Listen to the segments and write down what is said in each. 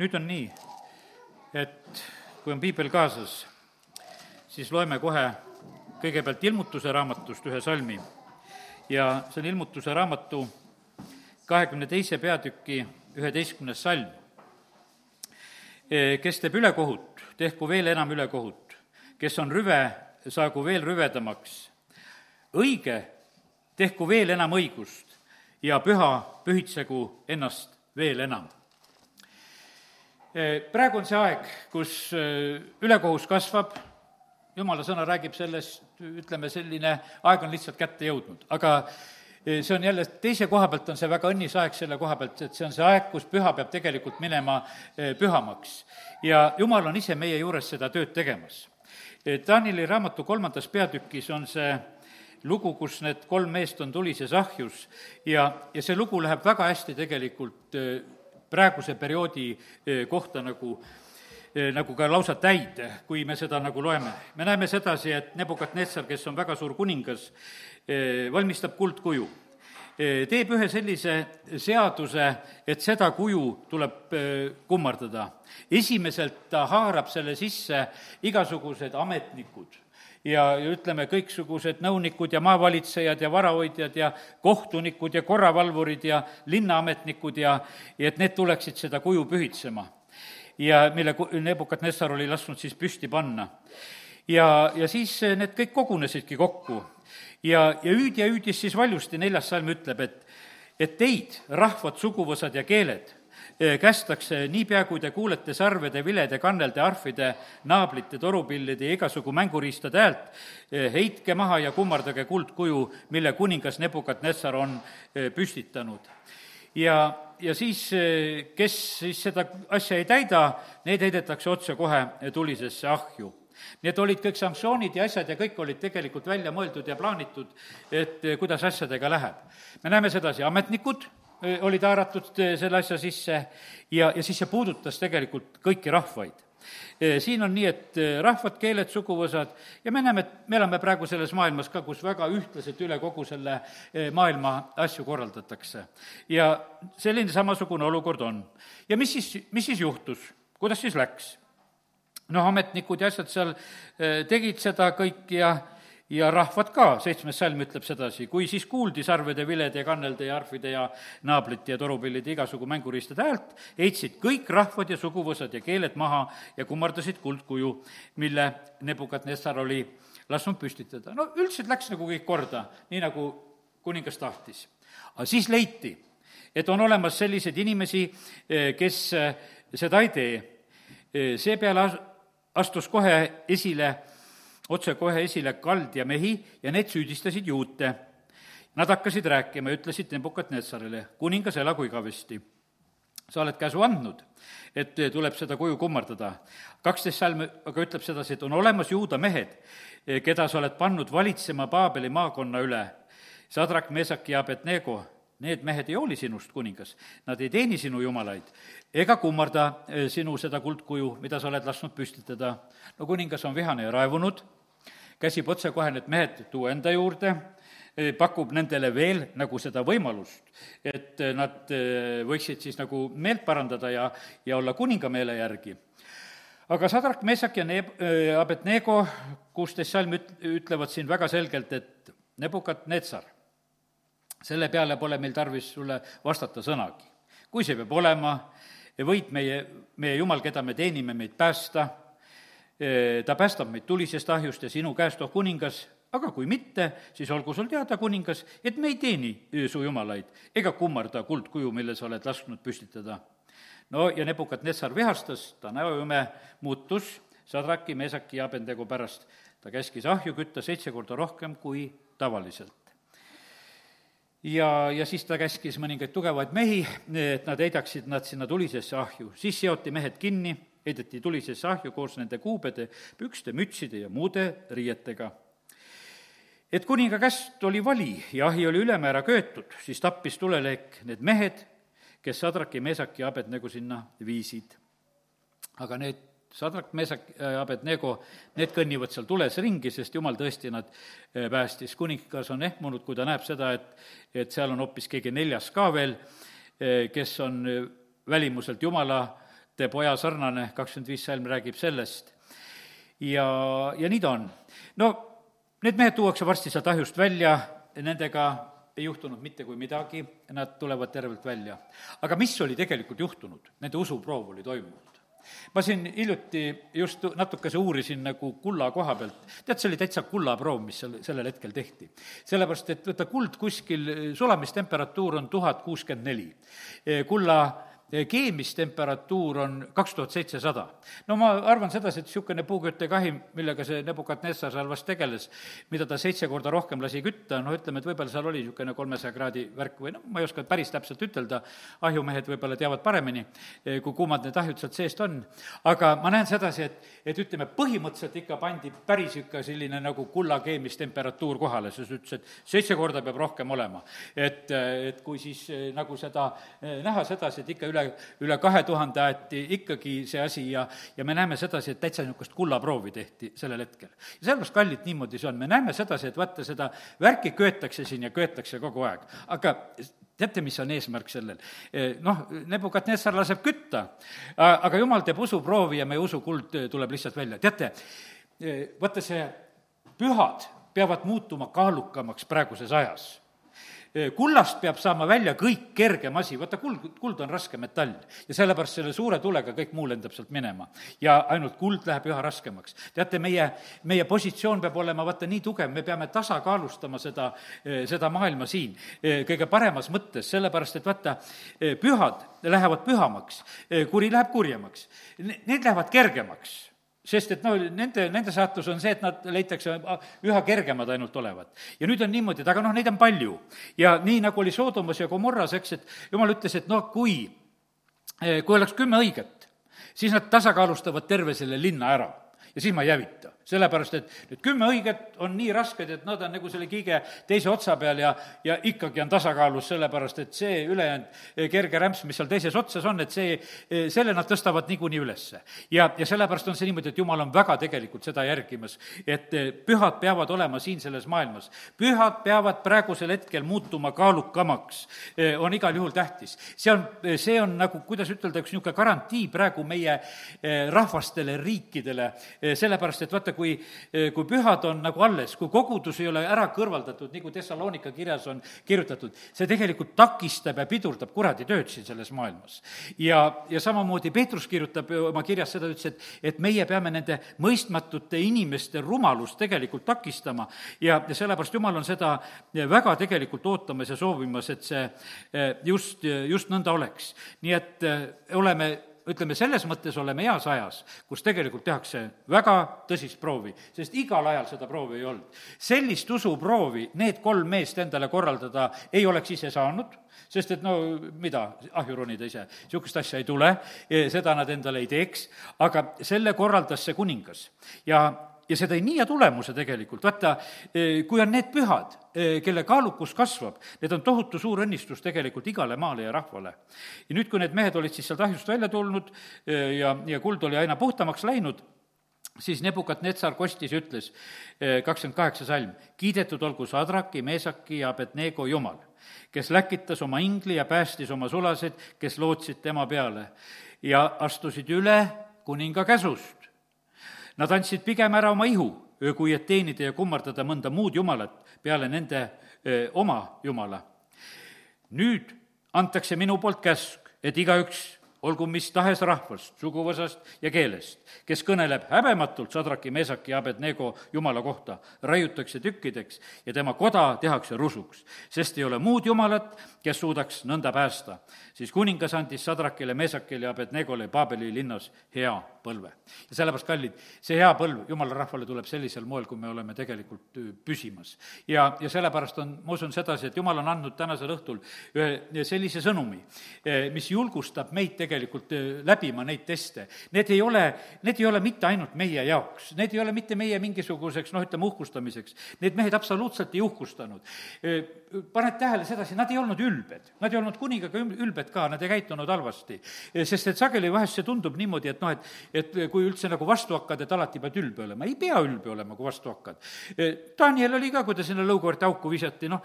nüüd on nii, et kui on piibel kaasas, siis loeme kohe kõigepealt ilmutuse raamatust ühe salmi ja see on ilmutuse raamatu kahekümne teise peatüki üheteistkümnes salm. kes teeb ülekohut, tehku veel enam ülekohut, kes on rüve, saagu veel rüvedamaks. õige, tehku veel enam õigust ja püha, pühitsegu ennast veel enam praegu on see aeg, kus ülekohus kasvab, jumala sõna räägib sellest, ütleme, selline aeg on lihtsalt kätte jõudnud, aga see on jälle, teise koha pealt on see väga õnnis aeg selle koha pealt, et see on see aeg, kus püha peab tegelikult minema pühamaks. ja jumal on ise meie juures seda tööd tegemas. Danieli raamatu kolmandas peatükis on see lugu, kus need kolm meest on tulises ahjus ja, ja see lugu läheb väga hästi tegelikult praeguse perioodi kohta nagu nagu ka lausa täide, kui me seda nagu loeme. me näeme sedasi, et Nebukadnetsar, kes on väga suur kuningas, valmistab kuldkuju. teeb ühe sellise seaduse, et seda kuju tuleb kummardada. esimeselt ta haarab selle sisse igasugused ametnikud ja, ütleme, kõiksugused nõunikud ja maavalitsejad ja varahoidjad ja kohtunikud ja korravalvurid ja linnaametnikud ja, ja et need tuleksid seda kuju pühitsema. ja mille Nebukadnessar oli lasknud siis püsti panna. ja, ja siis need kõik kogunesidki kokku ja, ja hüüd ja hüüdis siis valjusti, neljas salm ütleb, et et teid, rahvad, suguvõsad ja keeled kästakse niipea, kui te kuulete sarvede, vilede, kannelde, arfide, naablite, torupillide ja igasugu mänguriistade häält, heitke maha ja kummardage kuldkuju, mille kuningas Nebukadnessar on püstitanud. ja, ja siis, kes siis seda asja ei täida, need heidetakse otsekohe tulisesse ahju Need olid kõik sanktsioonid ja asjad ja kõik olid tegelikult välja mõeldud ja plaanitud, et kuidas asjadega läheb. me näeme sedasi, ametnikud olid haaratud selle asja sisse ja, ja siis see puudutas tegelikult kõiki rahvaid siin on nii, et rahvad, keeled, suguvõsad ja me näeme, et me elame praegu selles maailmas ka, kus väga ühtlaselt üle kogu selle maailma asju korraldatakse. ja selline samasugune olukord on. ja mis siis, mis siis juhtus, kuidas siis läks? noh, ametnikud ja asjad seal tegid seda kõik ja ja rahvad ka, seitsmes salm ütleb sedasi, kui siis kuuldi sarvede, vilede ja kannelde ja arfide ja naablite ja torupillide igasugu mänguriistade häält, heitsid kõik rahvad ja suguvõsad ja keeled maha ja kummardasid kuldkuju, mille Nebukadnessar oli lasknud püstitada. no üldiselt läks nagu kõik korda, nii nagu kuningas tahtis. aga siis leiti, et on olemas selliseid inimesi, eh, kes eh, seda ei tee. Eh, seepeale astus kohe esile otsekohe esile kaldja mehi ja need süüdistasid juute. Nad hakkasid rääkima ja ütlesid Nebukadnetsarile, kuningas, elagu igavesti. sa oled käsu andnud, et tuleb seda kuju kummardada. kaksteist salm aga ütleb sedasi, et on olemas juuda mehed, keda sa oled pannud valitsema Paabeli maakonna üle. Sadrak, Mesak ja Abednego, need mehed ei hooli sinust, kuningas, nad ei teeni sinu jumalaid ega kummarda sinu seda kuldkuju, mida sa oled lasknud püstitada. no kuningas on vihane ja raevunud käsib otsekohe need mehed tuua enda juurde, eh, pakub nendele veel nagu seda võimalust, et eh, nad eh, võiksid siis nagu meelt parandada ja, ja olla kuningameele järgi. aga Sadrak, Mesak ja Neeb-, Abednego, kuusteist salm üt-, ütlevad siin väga selgelt, et Nebukadnetsar, selle peale pole meil tarvis sulle vastata sõnagi. kui see peab olema, võib meie, meie Jumal, keda me teenime, meid päästa ta päästab meid tulisest ahjust ja sinu käest, oh kuningas, aga kui mitte, siis olgu sul teada, kuningas, et me ei teeni su jumalaid ega kummarda kuldkuju, mille sa oled lasknud püstitada. no ja Nebukadnetsar vihastas, ta näojume muutus Sadraki, Mesaki ja Abendego pärast. ta käskis ahju kütta seitse korda rohkem kui tavaliselt ja, ja siis ta käskis mõningaid tugevaid mehi, et nad heidaksid nad sinna tulisesse ahju. siis seoti mehed kinni heideti tulisesse ahju koos nende kuubede, pükste, mütside ja muude riietega. et kuninga käest oli vali ja ahi oli ülemäära köetud, siis tappis tulelek need mehed, kes Sadraki, Meesaki ja Abednego sinna viisid. aga need Sadrak, Meesak ja Abednego, need kõnnivad seal tules ringi, sest jumal tõesti nad eh, päästis. kuningas on ehmunud, kui ta näeb seda, et, et seal on hoopis keegi neljas ka veel, eh, kes on välimuselt jumala poja sarnane, kakskümmend viis salm räägib sellest. ja, ja nii ta on. no need mehed tuuakse varsti sealt ahjust välja, nendega ei juhtunud mitte kui midagi, nad tulevad tervelt välja. aga mis oli tegelikult juhtunud? Nende usuproov oli toimunud ma siin hiljuti just natukese uurisin nagu kulla koha pealt, tead, see oli täitsa kullaproov, mis seal sellel hetkel tehti. sellepärast, et võta kuld kuskil, sulamistemperatuur on tuhat kuuskümmend neli. kulla keemistemperatuur on kaks tuhat seitsesada. no ma arvan sedasi, et niisugune puuküttekahim, millega see Nebukadnessar seal vast tegeles, mida ta seitse korda rohkem lasi kütta, noh, ütleme, et võib-olla seal oli niisugune kolmesaja kraadi värk või noh, ma ei oska päris täpselt ütelda, ahjumehed võib-olla teavad paremini, eh, kui kuumad need ahjud sealt seest on. aga ma näen sedasi, et, et ütleme, põhimõtteliselt ikka pandi päris ikka selline nagu kulla keemistemperatuur kohale, sest ütles, et seitse korda peab rohkem olema. et, et kui siis eh, nagu seda eh, näha sedasi, et ikka üle üle, üle kahe tuhande aeti ikkagi see asi ja, ja me näeme sedasi, et täitsa niisugust kullaproovi tehti sellel hetkel. ja sellepärast, kallid, niimoodi see on, me näeme sedasi, et vaata, seda värki köetakse siin ja köetakse kogu aeg, aga teate, mis on eesmärk sellel? Noh, Nebukadnessar laseb kütta, aga jumal teeb usuproovi ja meie usukuld tuleb lihtsalt välja. teate, vaata see pühad peavad muutuma kaalukamaks praeguses ajas kullast peab saama välja kõik kergem asi, vaata kuld, kuld on raske metall. Ja sellepärast selle suure tulega kõik muu lendab sealt minema. ja ainult kuld läheb üha raskemaks. teate, meie, meie positsioon peab olema vaata nii tugev, me peame tasakaalustama seda, seda maailma siin kõige paremas mõttes, sellepärast et vaata, pühad lähevad pühamaks, kuri läheb kurjemaks, need lähevad kergemaks sest et no nende, nende saatus on see, et nad leitakse üha kergemad ainult olevat. ja nüüd on niimoodi, et aga noh, neid on palju. ja nii, nagu oli Soodomas ja Gomorras, eks, et jumal ütles, et noh, kui, eh, kui oleks kümme õiget, siis nad tasakaalustavad terve selle linna ära ja siis ma ei hävita sellepärast, et need kümme õiget on nii rasked, et nad on nagu selle kiige teise otsa peal ja, ja ikkagi on tasakaalus, sellepärast et see ülejäänud eh, kerge rämps, mis seal teises otsas on, et see, eh, selle nad tõstavad niikuinii ülesse. ja, ja sellepärast on see niimoodi, et jumal on väga tegelikult seda järgimas, et eh, pühad peavad olema siin selles maailmas. pühad peavad praegusel hetkel muutuma kaalukamaks, on igal juhul tähtis. see on, see on nagu, kuidas ütelda, üks niisugune garantii praegu meie rahvastele, riikidele, sellepärast et vaata, vaata, kui, kui pühad on nagu alles, kui kogudus ei ole ära kõrvaldatud, kui Thessalonika kirjas on kirjutatud, see tegelikult takistab ja pidurdab kuradi tööd siin selles maailmas. ja, ja samamoodi Peetrus kirjutab oma kirjas seda, ütles, et, et meie peame nende mõistmatute inimeste rumalust tegelikult takistama ja, ja sellepärast Jumal on seda väga tegelikult ootamas ja soovimas, et see just, just nõnda oleks. nii et oleme ütleme, selles mõttes oleme heas ajas, kus tegelikult tehakse väga tõsist proovi, sest igal ajal seda proovi ei olnud. sellist usuproovi need kolm meest endale korraldada ei oleks ise saanud, sest et no mida, ahju ronida ise, niisugust asja ei tule, seda nad endale ei teeks, aga selle korraldas see kuningas. ja ja see tõi nii hea tulemuse tegelikult, vaata, eh, kui on need pühad, eh, kelle kaalukus kasvab, need on tohutu suur õnnistus tegelikult igale maale ja rahvale. ja nüüd, kui need mehed olid siis sealt ahjust välja tulnud eh, ja, ja kuld oli aina puhtamaks läinud, siis Nebukadnetsar kostis ja ütles, kakskümmend kaheksa salm, kiidetud olgu Sadraki, Meesaki ja Abednego Jumal, kes läkitas oma ingli ja päästis oma sulased, kes lootsid tema peale ja astusid üle kuninga käsust Nad andsid pigem ära oma ihu, kui et teenida ja kummardada mõnda muud jumalat peale nende öö, oma jumala. nüüd antakse minu poolt käsk, et igaüks olgu mis tahes rahvast, suguvõsast ja keelest, kes kõneleb häbematult Sadraki, Meesaki ja Abednego jumala kohta, raiutakse tükkideks ja tema koda tehakse rusuks, sest ei ole muud jumalat, kes suudaks nõnda päästa. siis kuningas andis Sadrakile, Meesakile ja Abednegole Paabeli linnas hea põlve. ja sellepärast, kallid, see hea põlv jumala rahvale tuleb sellisel moel, kui me oleme tegelikult püsimas. ja, ja sellepärast on, ma usun sedasi, et jumal on andnud tänasel õhtul ühe sellise sõnumi, mis julgustab meid tegelikult läbima neid teste. Need ei ole, need ei ole mitte ainult meie jaoks, need ei ole mitte meie mingisuguseks noh, ütleme uhkustamiseks, need mehed absoluutselt ei uhkustanud. paned tähele sedasi, nad ei olnud ülbed, nad ei olnud kuningaga ülbed ka, nad ei käitunud halvasti. sest et sageli vahest see tundub niimoodi, et noh, et et kui üldse nagu vastu hakkad, et alati pead ülbe olema, ei pea ülbe olema, kui vastu hakkad. Daniel oli ka, kui ta sinna lõukoorte auku visati, noh,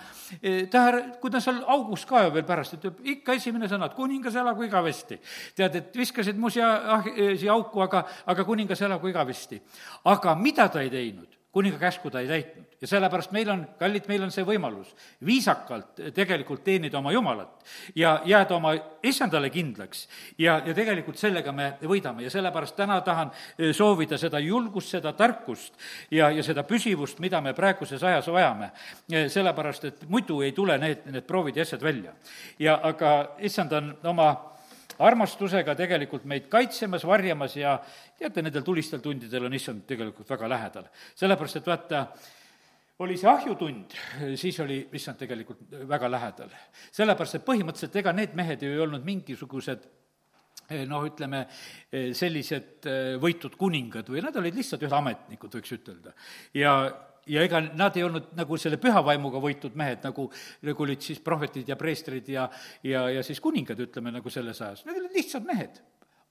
ta, kui ta seal augus ka ju veel pärast, ütleb ikka esimene sõna, et kuningas elagu igavesti. tead, et viskasid mu siia, ah, siia auku, aga, aga kuningas elagu igavesti. aga mida ta ei teinud? Kuninga käsku ta ei täitnud ja sellepärast meil on, kallid, meil on see võimalus viisakalt tegelikult teenida oma Jumalat ja jääda oma issandale kindlaks ja, ja tegelikult sellega me võidame ja sellepärast täna tahan eh, soovida seda julgust, seda tarkust ja, ja seda püsivust, mida me praeguses ajas vajame. Eh, sellepärast, et muidu ei tule need, need proovid ja asjad välja. ja aga issand on oma armastusega tegelikult meid kaitsemas, varjamas ja teate, nendel tulistel tundidel on issand tegelikult väga lähedal. sellepärast, et vaata, oli see ahjutund, siis oli issand tegelikult väga lähedal. sellepärast, et põhimõtteliselt ega need mehed ju ei olnud mingisugused eh, noh, ütleme, eh, sellised eh, võitud kuningad või nad olid lihtsalt ühed ametnikud, võiks ütelda. ja ja ega nad ei olnud nagu selle püha vaimuga võitud mehed, nagu, nagu olid siis prohvetid ja preestrid ja, ja, ja siis kuningad, ütleme, nagu selles ajas. Need olid lihtsad mehed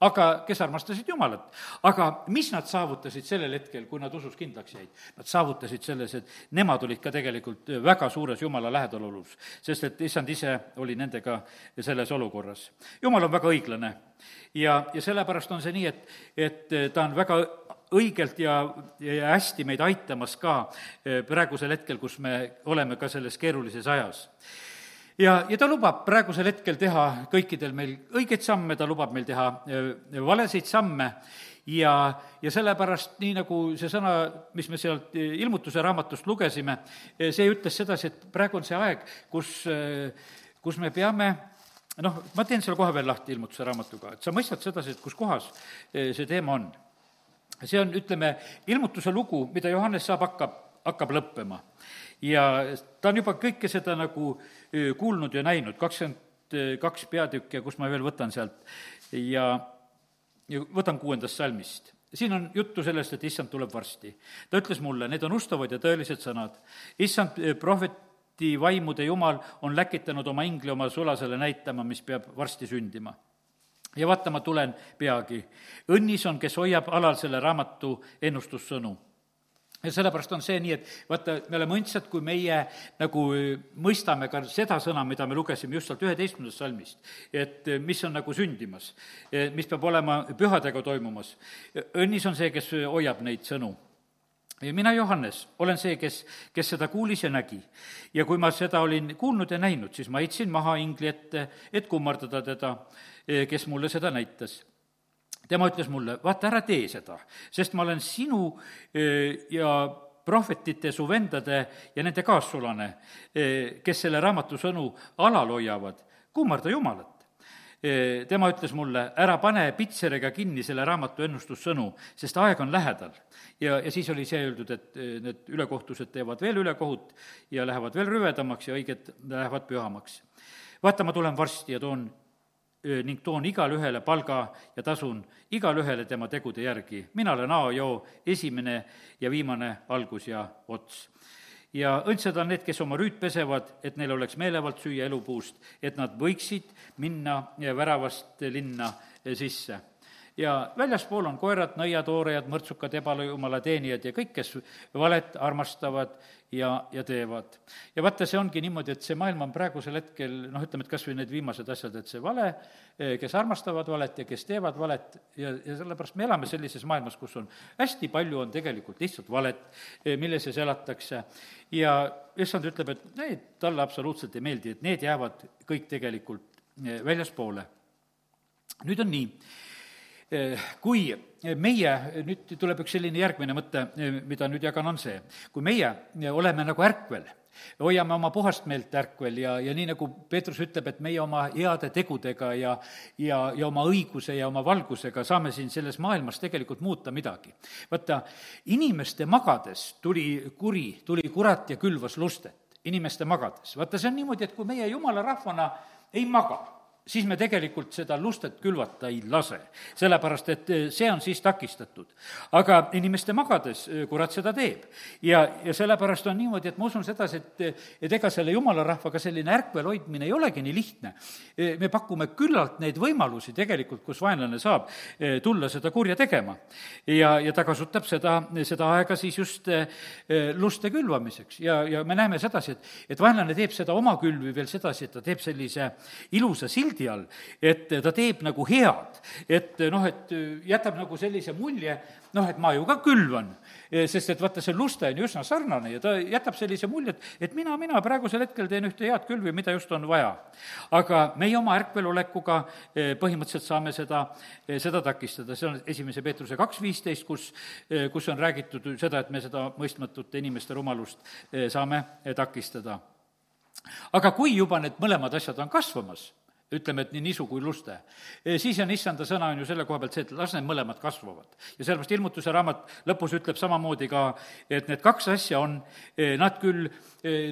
aga kes armastasid Jumalat. aga mis nad saavutasid sellel hetkel, kui nad usus kindlaks jäid? Nad saavutasid selles, et nemad olid ka tegelikult väga suures Jumala lähedalolus, sest et issand ise oli nendega selles olukorras. Jumal on väga õiglane ja, ja sellepärast on see nii, et, et ta on väga õigelt ja, ja hästi meid aitamas ka eh, praegusel hetkel, kus me oleme ka selles keerulises ajas. Ja, ja ta lubab praegusel hetkel teha kõikidel meil õigeid samme, ta lubab meil teha eh, valesid samme ja, ja sellepärast, nii nagu see sõna, mis me sealt ilmutuse raamatust lugesime, eh, see ütles sedasi, et praegu on see aeg, kus, kus me peame noh, ma teen selle koha veel lahti ilmutuse raamatuga, et sa mõistad sedasi, et kus kohas see teema on see on, ütleme, ilmutuse lugu, mida Johannes saab, hakkab, hakkab lõppema. ja ta on juba kõike seda nagu kuulnud ja näinud, kakskümmend kaks peatükki ja kus ma veel võtan sealt ja, ja võtan kuuendast salmist siin on juttu sellest, et issand tuleb varsti. ta ütles mulle, need on ustavad ja tõelised sõnad. issand, prohveti vaimude jumal on läkitanud oma ingli oma sulasele näitama, mis peab varsti sündima ja vaata, ma tulen peagi. õnnis on, kes hoiab alal selle raamatu ennustussõnu ja sellepärast on see nii, et vaata, me oleme õndsad, kui meie nagu mõistame ka seda sõna, mida me lugesime just sealt üheteistkümnendast salmist, et mis on nagu sündimas, mis peab olema pühadega toimumas. õnnis on see, kes hoiab neid sõnu ja mina, Johannes, olen see, kes, kes seda kuulis ja nägi. ja kui ma seda olin kuulnud ja näinud, siis ma heitsin maha ingli ette, et kummardada teda Eh, kes mulle seda näitas. tema ütles mulle, vaata, ära tee seda, sest ma olen sinu eh, ja prohvetite, su vendade ja nende kaassulane, eh, kes selle raamatu sõnu alal hoiavad, kummarda Jumalat tema ütles mulle, ära pane pitseriga kinni selle raamatu ennustussõnu, sest aeg on lähedal. ja, ja siis oli see öeldud, et need ülekohtused teevad veel ülekohut ja lähevad veel rüvedamaks ja õiged lähevad pühamaks. vaata, ma tulen varsti ja toon ning toon igale ühele palga ja tasun igale ühele tema tegude järgi. mina olen A ja O, esimene ja viimane algus ja ots. Ja õndsad on need, kes oma rüüd pesevad, et neil oleks meelevald süüa elupuust, et nad võiksid minna väravast linna sisse ja väljaspool on koerad, nõiatoorejad, mõrtsukad, ebalojumala teenijad ja kõik, kes valet armastavad ja, ja teevad. ja vaata, see ongi niimoodi, et see maailm on praegusel hetkel noh, ütleme, et kas või need viimased asjad, et see vale, eh, kes armastavad valet ja kes teevad valet ja, ja sellepärast me elame sellises maailmas, kus on hästi palju on tegelikult lihtsalt valet, eh, mille sees elatakse. ja issand ütleb, et need talle absoluutselt ei meeldi, et need jäävad kõik tegelikult eh, väljaspoole. nüüd on nii kui meie, nüüd tuleb üks selline järgmine mõte, mida nüüd jagan, on see, kui meie oleme nagu ärkvel, hoiame oma puhast meelt ärkvel ja, ja nii, nagu Peetrus ütleb, et meie oma heade tegudega ja ja, ja oma õiguse ja oma valgusega saame siin selles maailmas tegelikult muuta midagi. vaata, inimeste magades tuli kuri, tuli kurat ja külvas lustet, inimeste magades. vaata, see on niimoodi, et kui meie jumala rahvana ei maga, siis me tegelikult seda lustet külvata ei lase, sellepärast et eh, see on siis takistatud. aga inimeste magades eh, kurat seda teeb. ja, ja sellepärast on niimoodi, et ma usun sedasi, et, et ega selle jumala rahvaga selline ärkvel hoidmine ei olegi nii lihtne. Eh, me pakume küllalt neid võimalusi tegelikult, kus vaenlane saab tulla seda kurja tegema. ja, ja ta kasutab seda, seda aega siis just luste külvamiseks ja, ja me näeme sedasi, et, et vaenlane teeb seda oma külvi veel sedasi, et ta teeb sellise ilusa sildi, sildi all, et ta teeb nagu head, et noh, et jätab nagu sellise mulje, noh, et ma ju ka külvan, sest et vaata, see luste on ju üsna sarnane ja ta jätab sellise mulje, et, et mina, mina praegusel hetkel teen ühte head külvi, mida just on vaja. aga meie oma ärkvelolekuga eh, põhimõtteliselt saame seda, eh, seda takistada, see on esimese Peetruse kaks viisteist, kus, eh, kus on räägitud seda, et me seda mõistmatute inimeste rumalust saame takistada. aga kui juba need mõlemad asjad on kasvamas, ütleme, et nii nisu kui luste. siis on issanda sõna on ju selle koha pealt see, et las need mõlemad kasvavad. ja sellepärast ilmutuse raamat lõpus ütleb samamoodi ka, et need kaks asja on, nad küll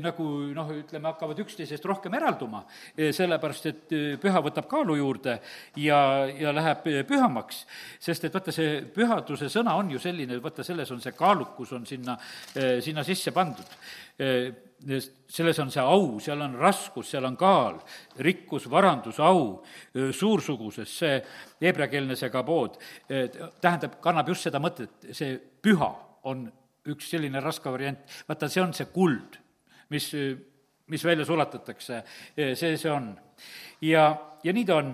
nagu noh, ütleme, hakkavad üksteisest rohkem eralduma, sellepärast et püha võtab kaalu juurde ja, ja läheb pühamaks. sest et vaata, see pühaduse sõna on ju selline, vaata, selles on see kaalukus on sinna, sinna sisse pandud selles on see au, seal on raskus, seal on kaal, rikkus, varandus, au, suursuguses, see heebreakeelne see kabood, tähendab, kannab just seda mõtet, see püha on üks selline raske variant, vaata, see on see kuld, mis, mis välja sulatatakse, see see on. ja, ja nii ta on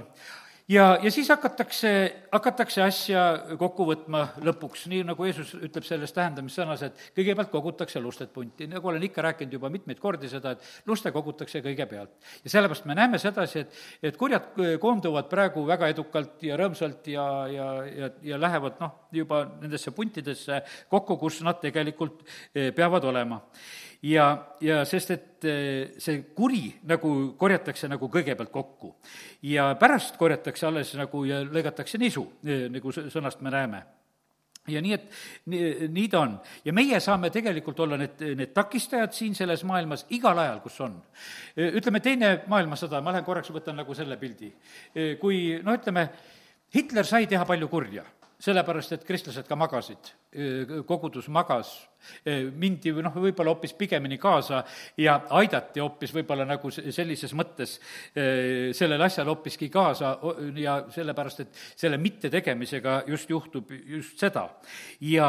ja, ja siis hakatakse, hakatakse asja kokku võtma lõpuks, nii nagu Jeesus ütleb selles tähendamissõnas, et kõigepealt kogutakse lusted punti, nagu olen ikka rääkinud juba mitmeid kordi seda, et luste kogutakse kõigepealt. ja sellepärast me näeme sedasi, et, et kurjad koonduvad praegu väga edukalt ja rõõmsalt ja, ja, ja, ja lähevad noh, juba nendesse puntidesse kokku, kus nad tegelikult eh, peavad olema ja, ja sest, et eh, see kuri nagu korjatakse nagu kõigepealt kokku ja pärast korjatakse alles nagu ja lõigatakse nisu, eh, nagu sõnast me näeme ja nii, et nii, nii ta on. ja meie saame tegelikult olla need, need takistajad siin selles maailmas igal ajal, kus on. ütleme, Teine maailmasõda, ma lähen korraks, võtan nagu selle pildi. kui noh, ütleme, Hitler sai teha palju kurja sellepärast, et kristlased ka magasid, kogudus magas, mindi või noh, võib-olla hoopis pigemini kaasa ja aidati hoopis võib-olla nagu sellises mõttes sellele asjale hoopiski kaasa ja sellepärast, et selle mittetegemisega just juhtub just seda. ja,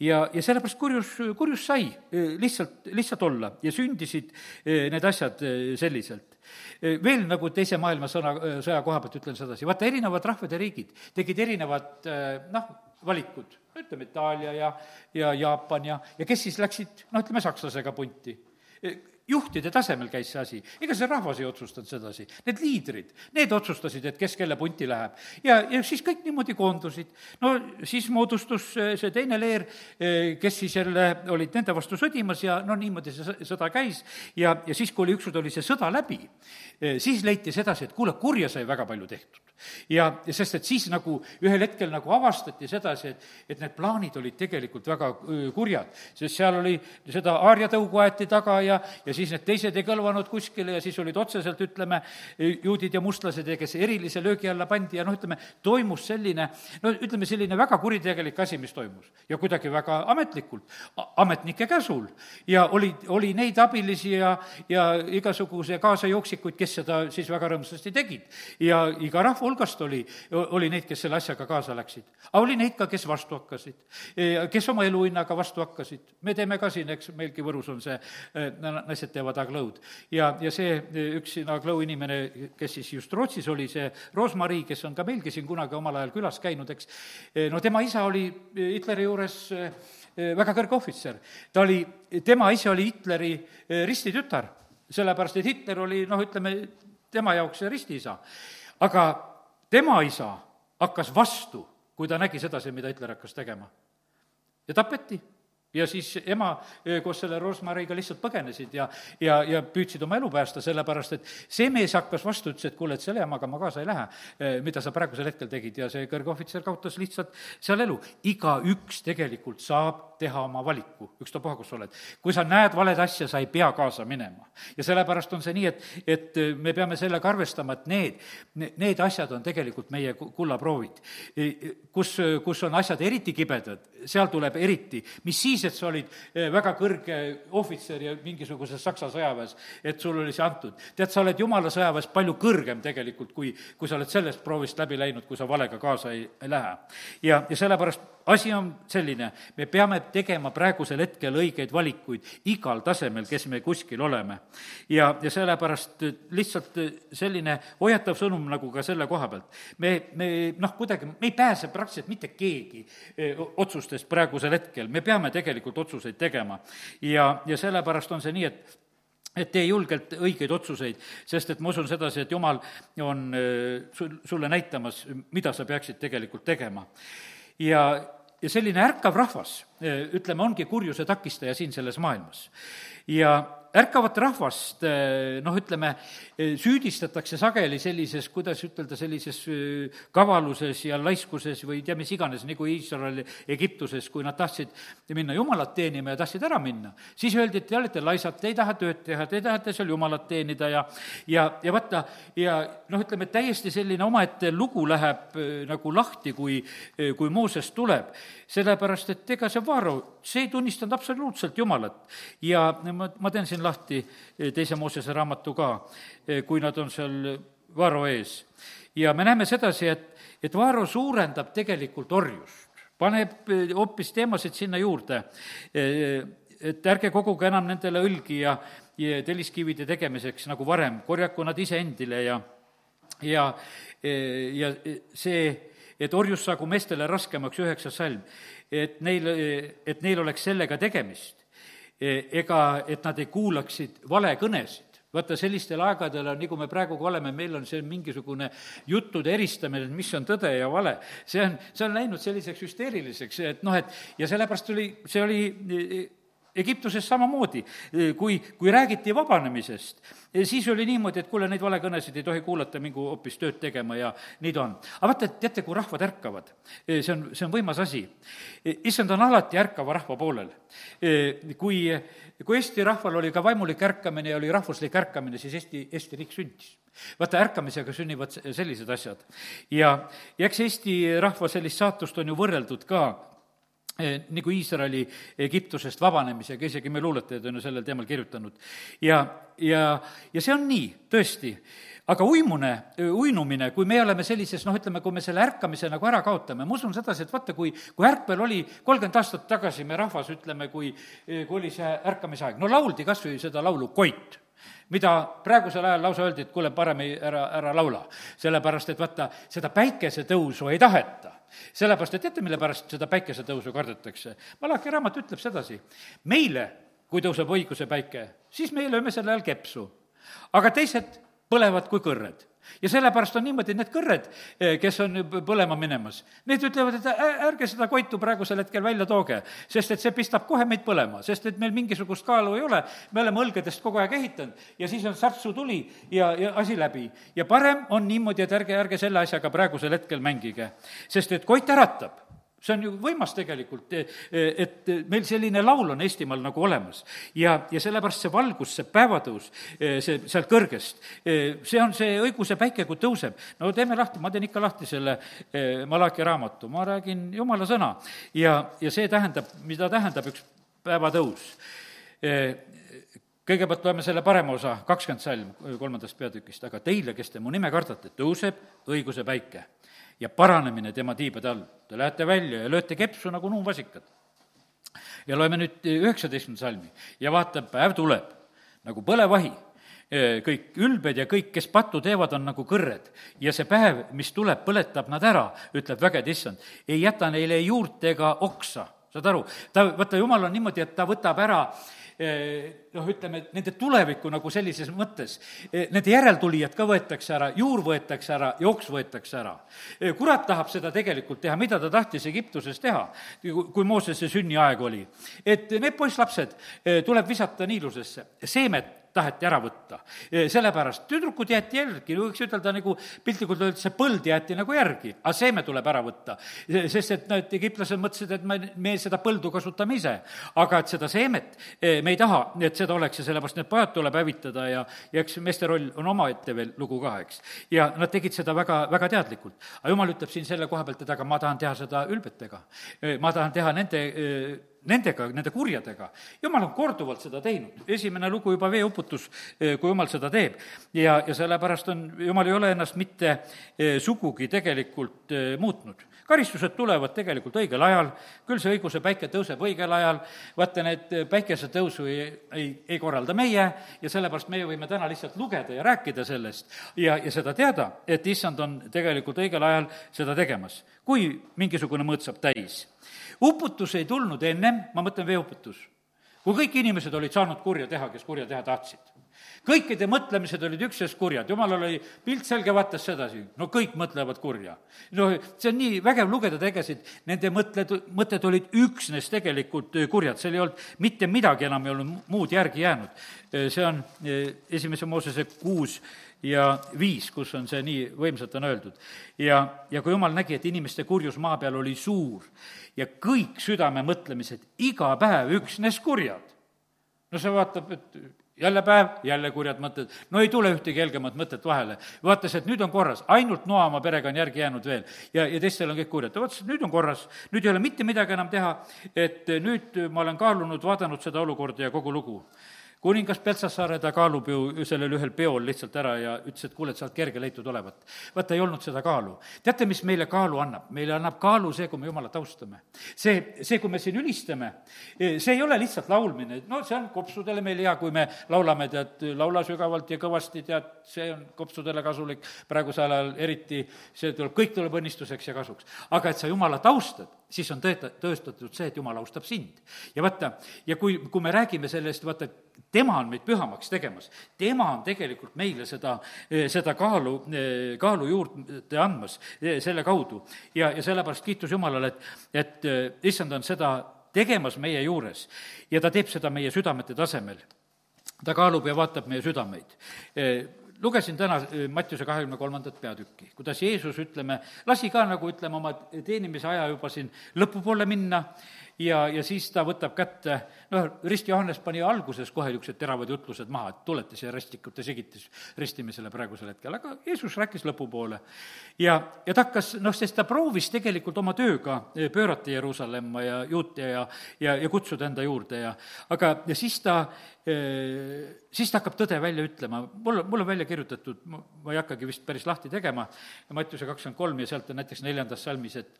ja, ja sellepärast kurjus, kurjus sai lihtsalt, lihtsalt olla ja sündisid need asjad selliselt veel nagu Teise maailmasõna, sõja koha pealt ütlen sedasi, vaata, erinevad rahvad ja riigid tegid erinevad noh, valikud, ütleme Itaalia ja, ja Jaapan ja, ja kes siis läksid, noh, ütleme sakslasega punti juhtide tasemel käis see asi, ega see rahvas ei otsustanud sedasi, need liidrid, need otsustasid, et kes kelle punti läheb. ja, ja siis kõik niimoodi koondusid. no siis moodustus see teine leer, kes siis jälle olid nende vastu sõdimas ja no niimoodi see sõda käis ja, ja siis, kui oli ükskord oli see sõda läbi, siis leiti sedasi, et kuule, kurja sai väga palju tehtud. ja, ja sest, et siis nagu ühel hetkel nagu avastati sedasi, et, et need plaanid olid tegelikult väga kurjad, sest seal oli seda aariatõugu aeti taga ja, ja siis need teised ei kõlvanud kuskile ja siis olid otseselt, ütleme, juudid ja mustlased ja kes erilise löögi alla pandi ja noh, ütleme, toimus selline, no ütleme, selline väga kuritegelik asi, mis toimus. ja kuidagi väga ametlikult, ametnike käsul. ja oli, oli neid abilisi ja, ja igasuguse kaasajooksikuid, kes seda siis väga rõõmsasti tegid. ja iga rahva hulgast oli, oli neid, kes selle asjaga kaasa läksid. aga oli neid ka, kes vastu hakkasid, kes oma eluhinnaga vastu hakkasid. me teeme ka siin, eks, meilgi Võrus on see naised naised teevad agloud. ja, ja see üks siin aglou inimene, kes siis just Rootsis oli, see Roosmarii, kes on ka meilgi siin kunagi omal ajal külas käinud, eks, no tema isa oli Hitleri juures väga kõrge ohvitser. ta oli, tema ise oli Hitleri ristitütar, sellepärast et Hitler oli noh, ütleme, tema jaoks ristiisa. aga tema isa hakkas vastu, kui ta nägi sedasi, mida Hitler hakkas tegema. ja tapeti ja siis ema koos selle Rosmariga lihtsalt põgenesid ja, ja, ja püüdsid oma elu päästa, sellepärast et see mees hakkas vastu, ütles, et kuule, et selle emaga ma kaasa ei lähe, mida sa praegusel hetkel tegid ja see kõrge ohvitser kaotas lihtsalt seal elu. igaüks tegelikult saab teha oma valiku, ükstapuha, kus sa oled. kui sa näed valet asja, sa ei pea kaasa minema. ja sellepärast on see nii, et, et me peame sellega arvestama, et need, need asjad on tegelikult meie kullaproovid. kus, kus on asjad eriti kibedad, seal tuleb eriti, mis siis, et sa olid eh, väga kõrge ohvitser ja mingisuguses Saksa sõjaväes, et sul oli see antud. tead, sa oled jumala sõjaväes palju kõrgem tegelikult, kui, kui sa oled sellest proovist läbi läinud, kui sa valega kaasa ei, ei lähe. ja, ja sellepärast asi on selline, me peame tegema praegusel hetkel õigeid valikuid igal tasemel, kes me kuskil oleme. ja, ja sellepärast lihtsalt selline hoiatav sõnum nagu ka selle koha pealt. me, me noh, kuidagi, me ei pääse praktiliselt mitte keegi otsustest praegusel hetkel, me peame tegelikult otsuseid tegema. ja, ja sellepärast on see nii, et et tee julgelt õigeid otsuseid, sest et ma usun sedasi, et Jumal on äh, sul, sulle näitamas, mida sa peaksid tegelikult tegema. ja, ja selline ärkav rahvas, ütleme, ongi kurjuse takistaja siin selles maailmas. ja ärkavat rahvast eh, noh, ütleme, eh, süüdistatakse sageli sellises, kuidas ütelda, sellises eh, kavaluses ja laiskuses või tea mis iganes, nagu Iisraeli Egiptuses, kui nad tahtsid minna Jumalat teenima ja tahtsid ära minna. siis öeldi, et te olete laisad, te ei taha tööd teha, te tahate seal Jumalat teenida ja ja, ja vaata, ja noh, ütleme, täiesti selline omaette lugu läheb nagu lahti, kui, kui Mooses tuleb. sellepärast, et ega see Vaaro, see ei tunnistanud absoluutselt Jumalat. ja ma, ma teen siin lahti eh, teise Moosese raamatu ka, eh, kui nad on seal Vaaro ees. ja me näeme sedasi, et, et Vaaro suurendab tegelikult orjust, paneb eh, hoopis teemasid sinna juurde, et ärge koguge enam nendele õlgi ja, ja telliskivide tegemiseks nagu varem, korjaku nad iseendile ja ja, ja see, et orjus saagu meestele raskemaks, üheksas salm, et neil, et neil oleks sellega tegemist ega et nad ei kuulaksid valekõnesid. vaata, sellistel aegadel on, nagu me praegu ka oleme, meil on see mingisugune juttude eristamine, et mis on tõde ja vale. see on, see on läinud selliseks hüsteeriliseks, et noh, et ja sellepärast oli, see oli Egiptuses samamoodi, kui, kui räägiti vabanemisest, siis oli niimoodi, et kuule, neid valekõnesid ei tohi kuulata, mingu hoopis tööd tegema ja nii ta on. aga vaata, teate, kui rahvad ärkavad, see on, see on võimas asi. issand on alati ärkava rahva poolel. kui, kui Eesti rahval oli ka vaimulik ärkamine ja oli rahvuslik ärkamine, siis Eesti, Eesti riik sündis vaata, ärkamisega sünnivad sellised asjad. ja, ja eks Eesti rahva sellist saatust on ju võrreldud ka nagu Iisraeli Egiptusest vabanemisega, isegi me luuletajad on ju sellel teemal kirjutanud. ja, ja, ja see on nii, tõesti, aga uimune, uinumine, kui me oleme sellises noh, ütleme, kui me selle ärkamise nagu ära kaotame, ma usun sedasi, et vaata, kui, kui ärkvel oli kolmkümmend aastat tagasi me rahvas, ütleme, kui, kui oli see ärkamise aeg, no lauldi kas või seda laulu Koit mida praegusel ajal lausa öeldi, et kuule, parem ei, ära, ära laula. sellepärast, et vaata, seda päikesetõusu ei taheta sellepärast, et teate, mille pärast seda päikesetõusu kardetakse? Malaki raamat ütleb sedasi, meile, kui tõuseb õiguse päike, siis me lööme selle all kepsu. aga teised põlevad kui kõrred ja sellepärast on niimoodi, et need kõrred, eh, kes on põlema minemas, need ütlevad, et ärge seda koitu praegusel hetkel välja tooge, sest et see pistab kohe meid põlema, sest et meil mingisugust kaalu ei ole, me oleme õlgedest kogu aeg ehitanud ja siis on särtsu tuli ja, ja asi läbi. ja parem on niimoodi, et ärge, ärge selle asjaga praegusel hetkel mängige, sest et koit äratab see on ju võimas tegelikult, e, e, et meil selline laul on Eestimaal nagu olemas. ja, ja sellepärast see valgus, see päevatõus, e, see sealt kõrgest, see on see õiguse päike, kui tõuseb. no teeme lahti, ma teen ikka lahti selle Malachi raamatu, ma räägin jumala sõna. ja, ja see tähendab, mida tähendab üks päevatõus kõigepealt loeme selle parema osa, kakskümmend salm kolmandast peatükist, aga teile, kes te mu nime kardate, tõuseb õiguse päike ja paranemine tema tiibade all. Te lähete välja ja lööte kepsu nagu nuuvasikad. ja loeme nüüd üheksateistkümnenda salmi ja vaata, päev tuleb nagu põlevahi kõik ülbed ja kõik, kes pattu teevad, on nagu kõrred. ja see päev, mis tuleb, põletab nad ära, ütleb vägede issand. ei jäta neile juurt ega oksa, saad aru? ta, vaata, jumal on niimoodi, et ta võtab ära noh, ütleme, nende tulevikku nagu sellises mõttes, nende järeltulijad ka võetakse ära, juur võetakse ära, jooks võetakse ära. kurat tahab seda tegelikult teha, mida ta tahtis Egiptuses teha, kui Moosese sünniaeg oli. et need poisslapsed tuleb visata niilusesse, seemet taheti ära võtta. sellepärast tüdrukud jäeti järgi, võiks ütelda nagu piltlikult öeldes, see põld jäeti nagu järgi, aga seeme tuleb ära võtta. sest et need egiptlased mõtlesid, et me, me seda põldu kasutame ise, aga et seda seemet me ei taha, et seda oleks ja sellepärast need pojad tuleb hävitada ja, ja eks meeste roll on omaette veel lugu ka, eks. ja nad tegid seda väga, väga teadlikult. aga jumal ütleb siin selle koha pealt, et aga ma tahan teha seda ülbetega. ma tahan teha nende nendega, nende kurjadega. jumal on korduvalt seda teinud, esimene lugu juba veeuputus, kui jumal seda teeb. ja, ja sellepärast on, jumal ei ole ennast mitte sugugi tegelikult muutnud karistused tulevad tegelikult õigel ajal, küll see õiguse päike tõuseb õigel ajal, vaata, need päikesetõusu ei, ei, ei korralda meie ja sellepärast meie võime täna lihtsalt lugeda ja rääkida sellest ja, ja seda teada, et issand on tegelikult õigel ajal seda tegemas, kui mingisugune mõõt saab täis. Uputus ei tulnud ennem, ma mõtlen veeuputus, kui kõik inimesed olid saanud kurja teha, kes kurja teha tahtsid kõikide mõtlemised olid üksnes kurjad, jumalal oli pilt selge, vaatas sedasi, no kõik mõtlevad kurja. no see on nii vägev lugeda tegesid, nende mõtted, mõtted olid üksnes tegelikult äh, kurjad, seal ei olnud mitte midagi enam ei olnud muud järgi jäänud. Äh, see on äh, esimese Moosese kuus ja viis, kus on see nii võimsalt on öeldud. ja, ja kui jumal nägi, et inimeste kurjus maa peal oli suur ja kõik südame mõtlemised iga päev üksnes kurjad, no see vaatab, et jälle päev, jälle kurjad mõtted, no ei tule ühtegi helgemat mõtet vahele. vaatas, et nüüd on korras, ainult Noa oma perega on järgi jäänud veel. Ja, ja teistel on kõik kurjad. ta vaatas, et nüüd on korras, nüüd ei ole mitte midagi enam teha, et nüüd ma olen kaalunud, vaadanud seda olukorda ja kogu lugu kuningas Peltsassaare, ta kaalub ju sellel ühel peol lihtsalt ära ja ütles, et kuule, et sa oled kerge leitud olevat. vaata, ei olnud seda kaalu. teate, mis meile kaalu annab? meile annab kaalu see, kui me Jumalat austame. see, see, kui me siin ülistame, see ei ole lihtsalt laulmine, no see on kopsudele meil hea, kui me laulame, tead, laula sügavalt ja kõvasti, tead, see on kopsudele kasulik, praegusel ajal eriti, see tuleb, kõik tuleb õnnistuseks ja kasuks. aga et sa Jumalat austad, siis on tõeta-, tõestatud see, et Jumal austab sind. ja vaata, ja kui, kui me räägime sellest, vaata, tema on meid pühamaks tegemas, tema on tegelikult meile seda, seda kaalu, kaalu juurde andmas selle kaudu. ja, ja sellepärast kiitus Jumalale, et, et issand on seda tegemas meie juures ja ta teeb seda meie südamete tasemel. ta kaalub ja vaatab meie südameid lugesin täna Mattiuse kahekümne kolmandat peatükki, kuidas Jeesus, ütleme, lasi ka nagu ütleme, oma teenimise aja juba siin lõpupoole minna ja, ja siis ta võtab kätte, noh, Rist Johannes pani alguses kohe niisugused teravad jutlused maha, et tulete siia ristikute sigitis ristimisele praegusel hetkel, aga Jeesus rääkis lõpupoole. ja, ja ta hakkas, noh, sest ta proovis tegelikult oma tööga pöörata Jeruusalemma ja juute ja, ja, ja kutsuda enda juurde ja aga, ja siis ta siis ta hakkab tõde välja ütlema, mul, mul on välja kirjutatud, ma ei hakkagi vist päris lahti tegema, Mattiuse kakskümmend kolm ja sealt on näiteks neljandas salmis, et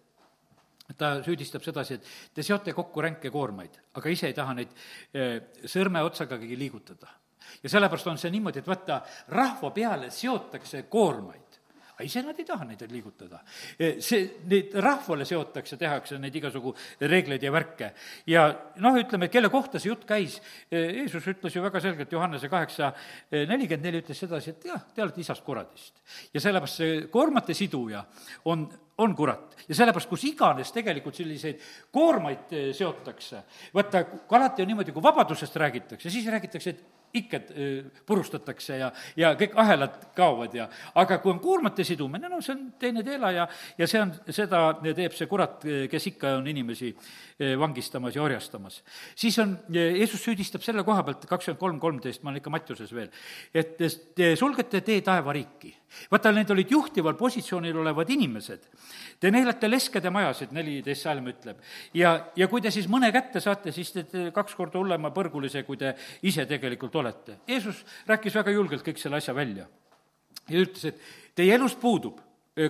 ta süüdistab sedasi, et te seote kokku ränke koormaid, aga ise ei taha neid eh, sõrmeotsagagi liigutada. ja sellepärast on see niimoodi, et vaata, rahva peale seotakse koormaid aga ise nad ei taha neid liigutada. Eh, see, neid rahvale seotakse, tehakse neid igasugu reegleid ja värke. ja noh, ütleme, kelle kohta see jutt käis, eh, Jeesus ütles ju väga selgelt, Johannese kaheksa nelikümmend neli ütles sedasi, et jah, te olete isast kuradist. ja sellepärast see koormate siduja on on kurat. ja sellepärast, kus iganes tegelikult selliseid koormaid eh, seotakse, vaata, kui alati on niimoodi, kui vabadusest räägitakse, siis räägitakse, et ikked eh, purustatakse ja, ja kõik ahelad kaovad ja aga kui on koormate sidumine, no see on teine teela ja, ja see on, seda teeb see kurat, kes ikka on inimesi eh, vangistamas ja orjastamas. siis on, Jeesus süüdistab selle koha pealt, kakskümmend kolm, kolmteist, ma olen ikka Mattiuses veel, et te sulgete tee taevariiki vaata, need olid juhtival positsioonil olevad inimesed. Te neelate leskede majasid, neliteist salm ütleb. ja, ja kui te siis mõne kätte saate, siis te kaks korda hullema põrgulise, kui te ise tegelikult olete. Jeesus rääkis väga julgelt kõik selle asja välja ja ütles, et teie elus puudub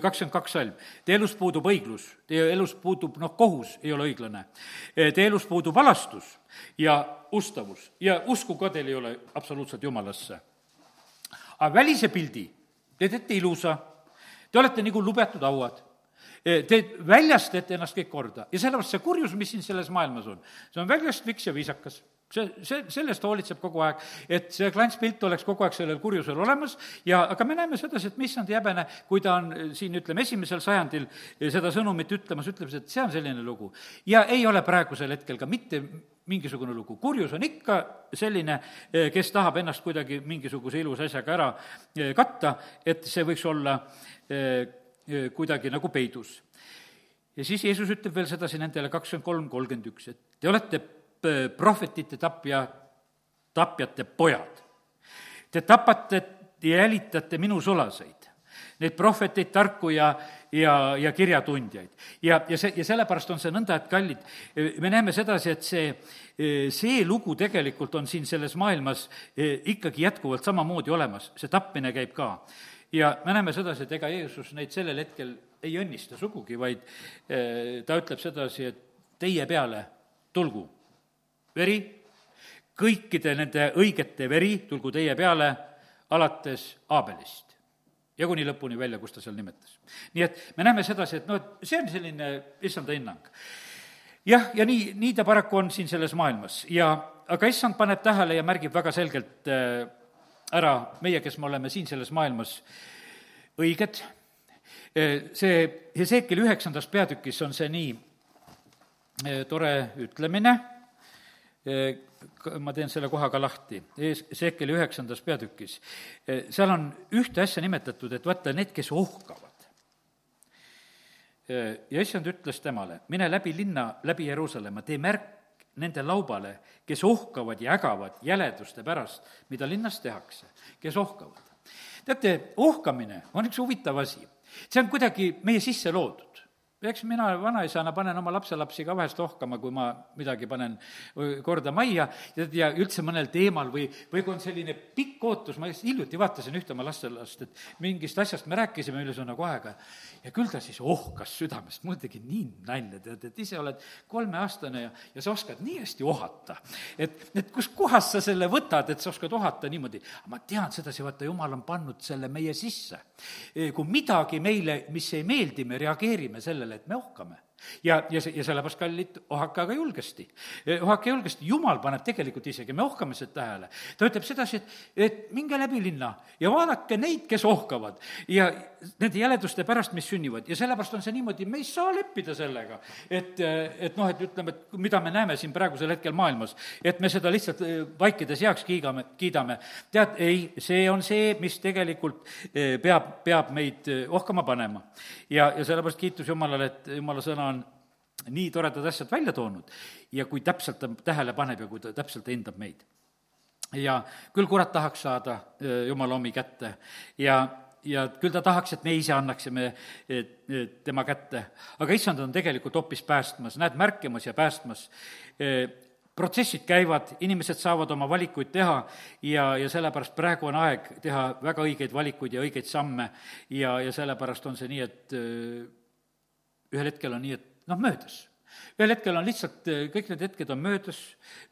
kakskümmend kaks salm. Teie elus puudub õiglus, teie elus puudub, noh, kohus ei ole õiglane. Teie elus puudub alastus ja ustavus ja usku ka teil ei ole absoluutselt Jumalasse. aga välise pildi Te teete ilusa, te olete nagu lubetud hauad. Te väljast teete ennast kõik korda ja sellepärast see kurjus, mis siin selles maailmas on, see on väljast viks ja viisakas see, see, sellest hoolitseb kogu aeg, et see klantspilt oleks kogu aeg sellel kurjusel olemas ja aga me näeme sedasi, et mis on jäbene, kui ta on siin, ütleme, esimesel sajandil seda sõnumit ütlemas, ütleb, et see on selline lugu. ja ei ole praegusel hetkel ka mitte mingisugune lugu. kurjus on ikka selline, eh, kes tahab ennast kuidagi mingisuguse ilusa asjaga ära eh, katta, et see võiks olla eh, kuidagi nagu peidus. ja siis Jeesus ütleb veel sedasi nendele kakskümmend kolm, kolmkümmend üks, et te olete prohvetite tapja, tapjate pojad. Te tapate ja jälitate minu sulaseid, neid prohveteid, tarku ja, ja, ja kirjatundjaid. ja, ja see, ja sellepärast on see nõnda, et kallid, me näeme sedasi, et see, see lugu tegelikult on siin selles maailmas ikkagi jätkuvalt samamoodi olemas, see tapmine käib ka. ja me näeme sedasi, et ega Jeesus neid sellel hetkel ei õnnista sugugi, vaid ta ütleb sedasi, et teie peale tulgu veri, kõikide nende õigete veri tulgu teie peale, alates Aabelist ja kuni lõpuni välja, kus ta seal nimetas. nii et me näeme sedasi, et noh, et see on selline issanda hinnang. jah, ja nii, nii ta paraku on siin selles maailmas ja aga issand paneb tähele ja märgib väga selgelt äh, ära meie, kes me oleme siin selles maailmas õiged, äh, see Hesekiel üheksandas peatükis on see nii äh, tore ütlemine, ma teen selle koha ka lahti, Seekeli üheksandas peatükis. seal on ühte asja nimetatud, et vaata, need, kes ohkavad. ja issand ütles temale, mine läbi linna, läbi Jeruusalemma, tee märk nende laubale, kes ohkavad ja ägavad jäleduste pärast, mida linnas tehakse, kes ohkavad. teate, ohkamine on üks huvitav asi. see on kuidagi meie sisse loodud eks mina vanaisana panen oma lapselapsi ka vahest ohkama, kui ma midagi panen korda majja. Ja, ja üldse mõnel teemal või, või kui on selline pikk ootus, ma just hiljuti vaatasin ühte oma lastelast, et mingist asjast me rääkisime kohe aega ja küll ta siis ohkas südamest, mul tegi nii nalja, tead, et ise oled kolmeaastane ja, ja sa oskad nii hästi ohata. et, et kuskohast sa selle võtad, et sa oskad ohata niimoodi, ma tean sedasi, vaata, jumal on pannud selle meie sisse. kui midagi meile, mis ei meeldi, me reageerime sellele, sellele, et me ohkame ja, ja see, ja sellepärast, kallid, ohake aga julgesti. ohake julgesti, jumal paneb tegelikult isegi, me ohkame seda tähele. ta ütleb sedasi, et, et minge läbi linna ja vaadake neid, kes ohkavad ja nende jäleduste pärast, mis sünnivad ja sellepärast on see niimoodi, me ei saa leppida sellega, et, et noh, et ütleme, et mida me näeme siin praegusel hetkel maailmas, et me seda lihtsalt eh, vaikides heaks kiigame, kiidame. tead, ei, see on see, mis tegelikult eh, peab, peab meid eh, ohkama panema. ja, ja sellepärast kiitus Jumalale, et Jumala sõna on nii toredad asjad välja toonud ja kui täpselt ta tähele paneb ja kui ta täpselt hindab meid. ja küll kurat tahaks saada jumala omi kätte ja, ja küll ta tahaks, et me ise annaksime tema kätte, aga issand on tegelikult hoopis päästmas, näed, märkimas ja päästmas. Äh, protsessid käivad, inimesed saavad oma valikuid teha ja, ja sellepärast praegu on aeg teha väga õigeid valikuid ja õigeid samme. Ja, ja sellepärast on see nii, et ühel hetkel on nii, et noh, möödas. ühel hetkel on lihtsalt, eh, kõik need hetked on möödas,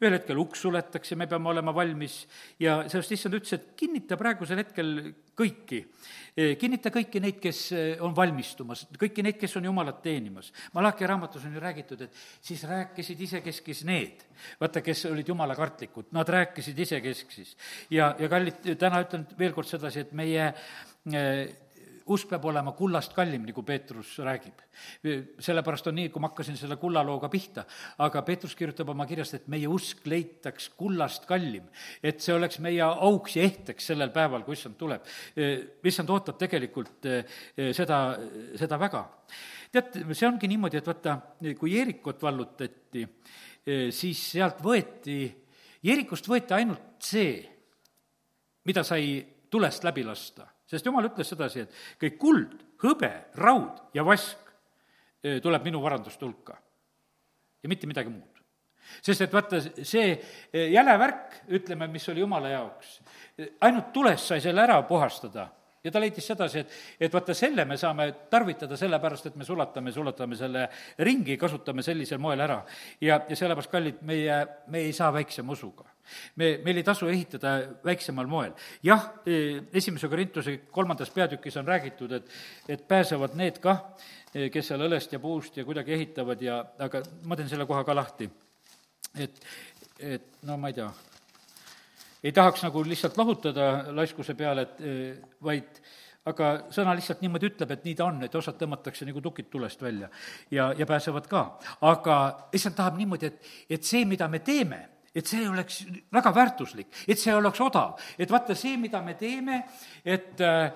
ühel hetkel uks suletakse, me peame olema valmis ja sellest issand ütles, et kinnita praegusel hetkel kõiki. Eh, kinnita kõiki neid, kes eh, on valmistumas, kõiki neid, kes on Jumalat teenimas. Malachi raamatus on ju räägitud, et siis rääkisid isekeskis need, vaata, kes olid jumalakartlikud, nad rääkisid isekeskis. ja, ja kallid, täna ütlen veel kord sedasi, et meie usk peab olema kullast kallim, nagu Peetrus räägib. sellepärast on nii, kui ma hakkasin selle kullalooga pihta, aga Peetrus kirjutab oma kirjast, et meie usk leitaks kullast kallim. et see oleks meie auks ja ehteks sellel päeval, kui issand tuleb. issand ootab tegelikult eh, seda, seda väga. tead, see ongi niimoodi, et vaata, kui Jeerikut vallutati, eh, siis sealt võeti, Jeerikust võeti ainult see, mida sai tulest läbi lasta sest jumal ütles sedasi, et kõik kuld, hõbe, raud ja vask tuleb minu varanduste hulka ja mitte midagi muud. sest et vaata, see jäle värk, ütleme, mis oli jumala jaoks, ainult tulest sai selle ära puhastada ja ta leidis sedasi, et, et vaata, selle me saame tarvitada sellepärast, et me sulatame, sulatame selle ringi, kasutame sellisel moel ära. ja, ja sellepärast, kallid, meie, me ei saa väiksema usuga. Me, meil ei tasu ehitada väiksemal moel. jah, e, esimese Korintuse kolmandas peatükis on räägitud, et, et pääsevad need kah, e, kes seal õlest ja puust ja kuidagi ehitavad ja, aga ma teen selle koha ka lahti. et, et no ma ei tea ei tahaks nagu lihtsalt lahutada laiskuse peale, et eh, vaid aga sõna lihtsalt niimoodi ütleb, et nii ta on, et osad tõmmatakse nagu tukid tulest välja ja, ja pääsevad ka. aga issand tahab niimoodi, et, et see, mida me teeme, et see oleks väga väärtuslik, et see oleks odav, et vaata, see, mida me teeme, et äh,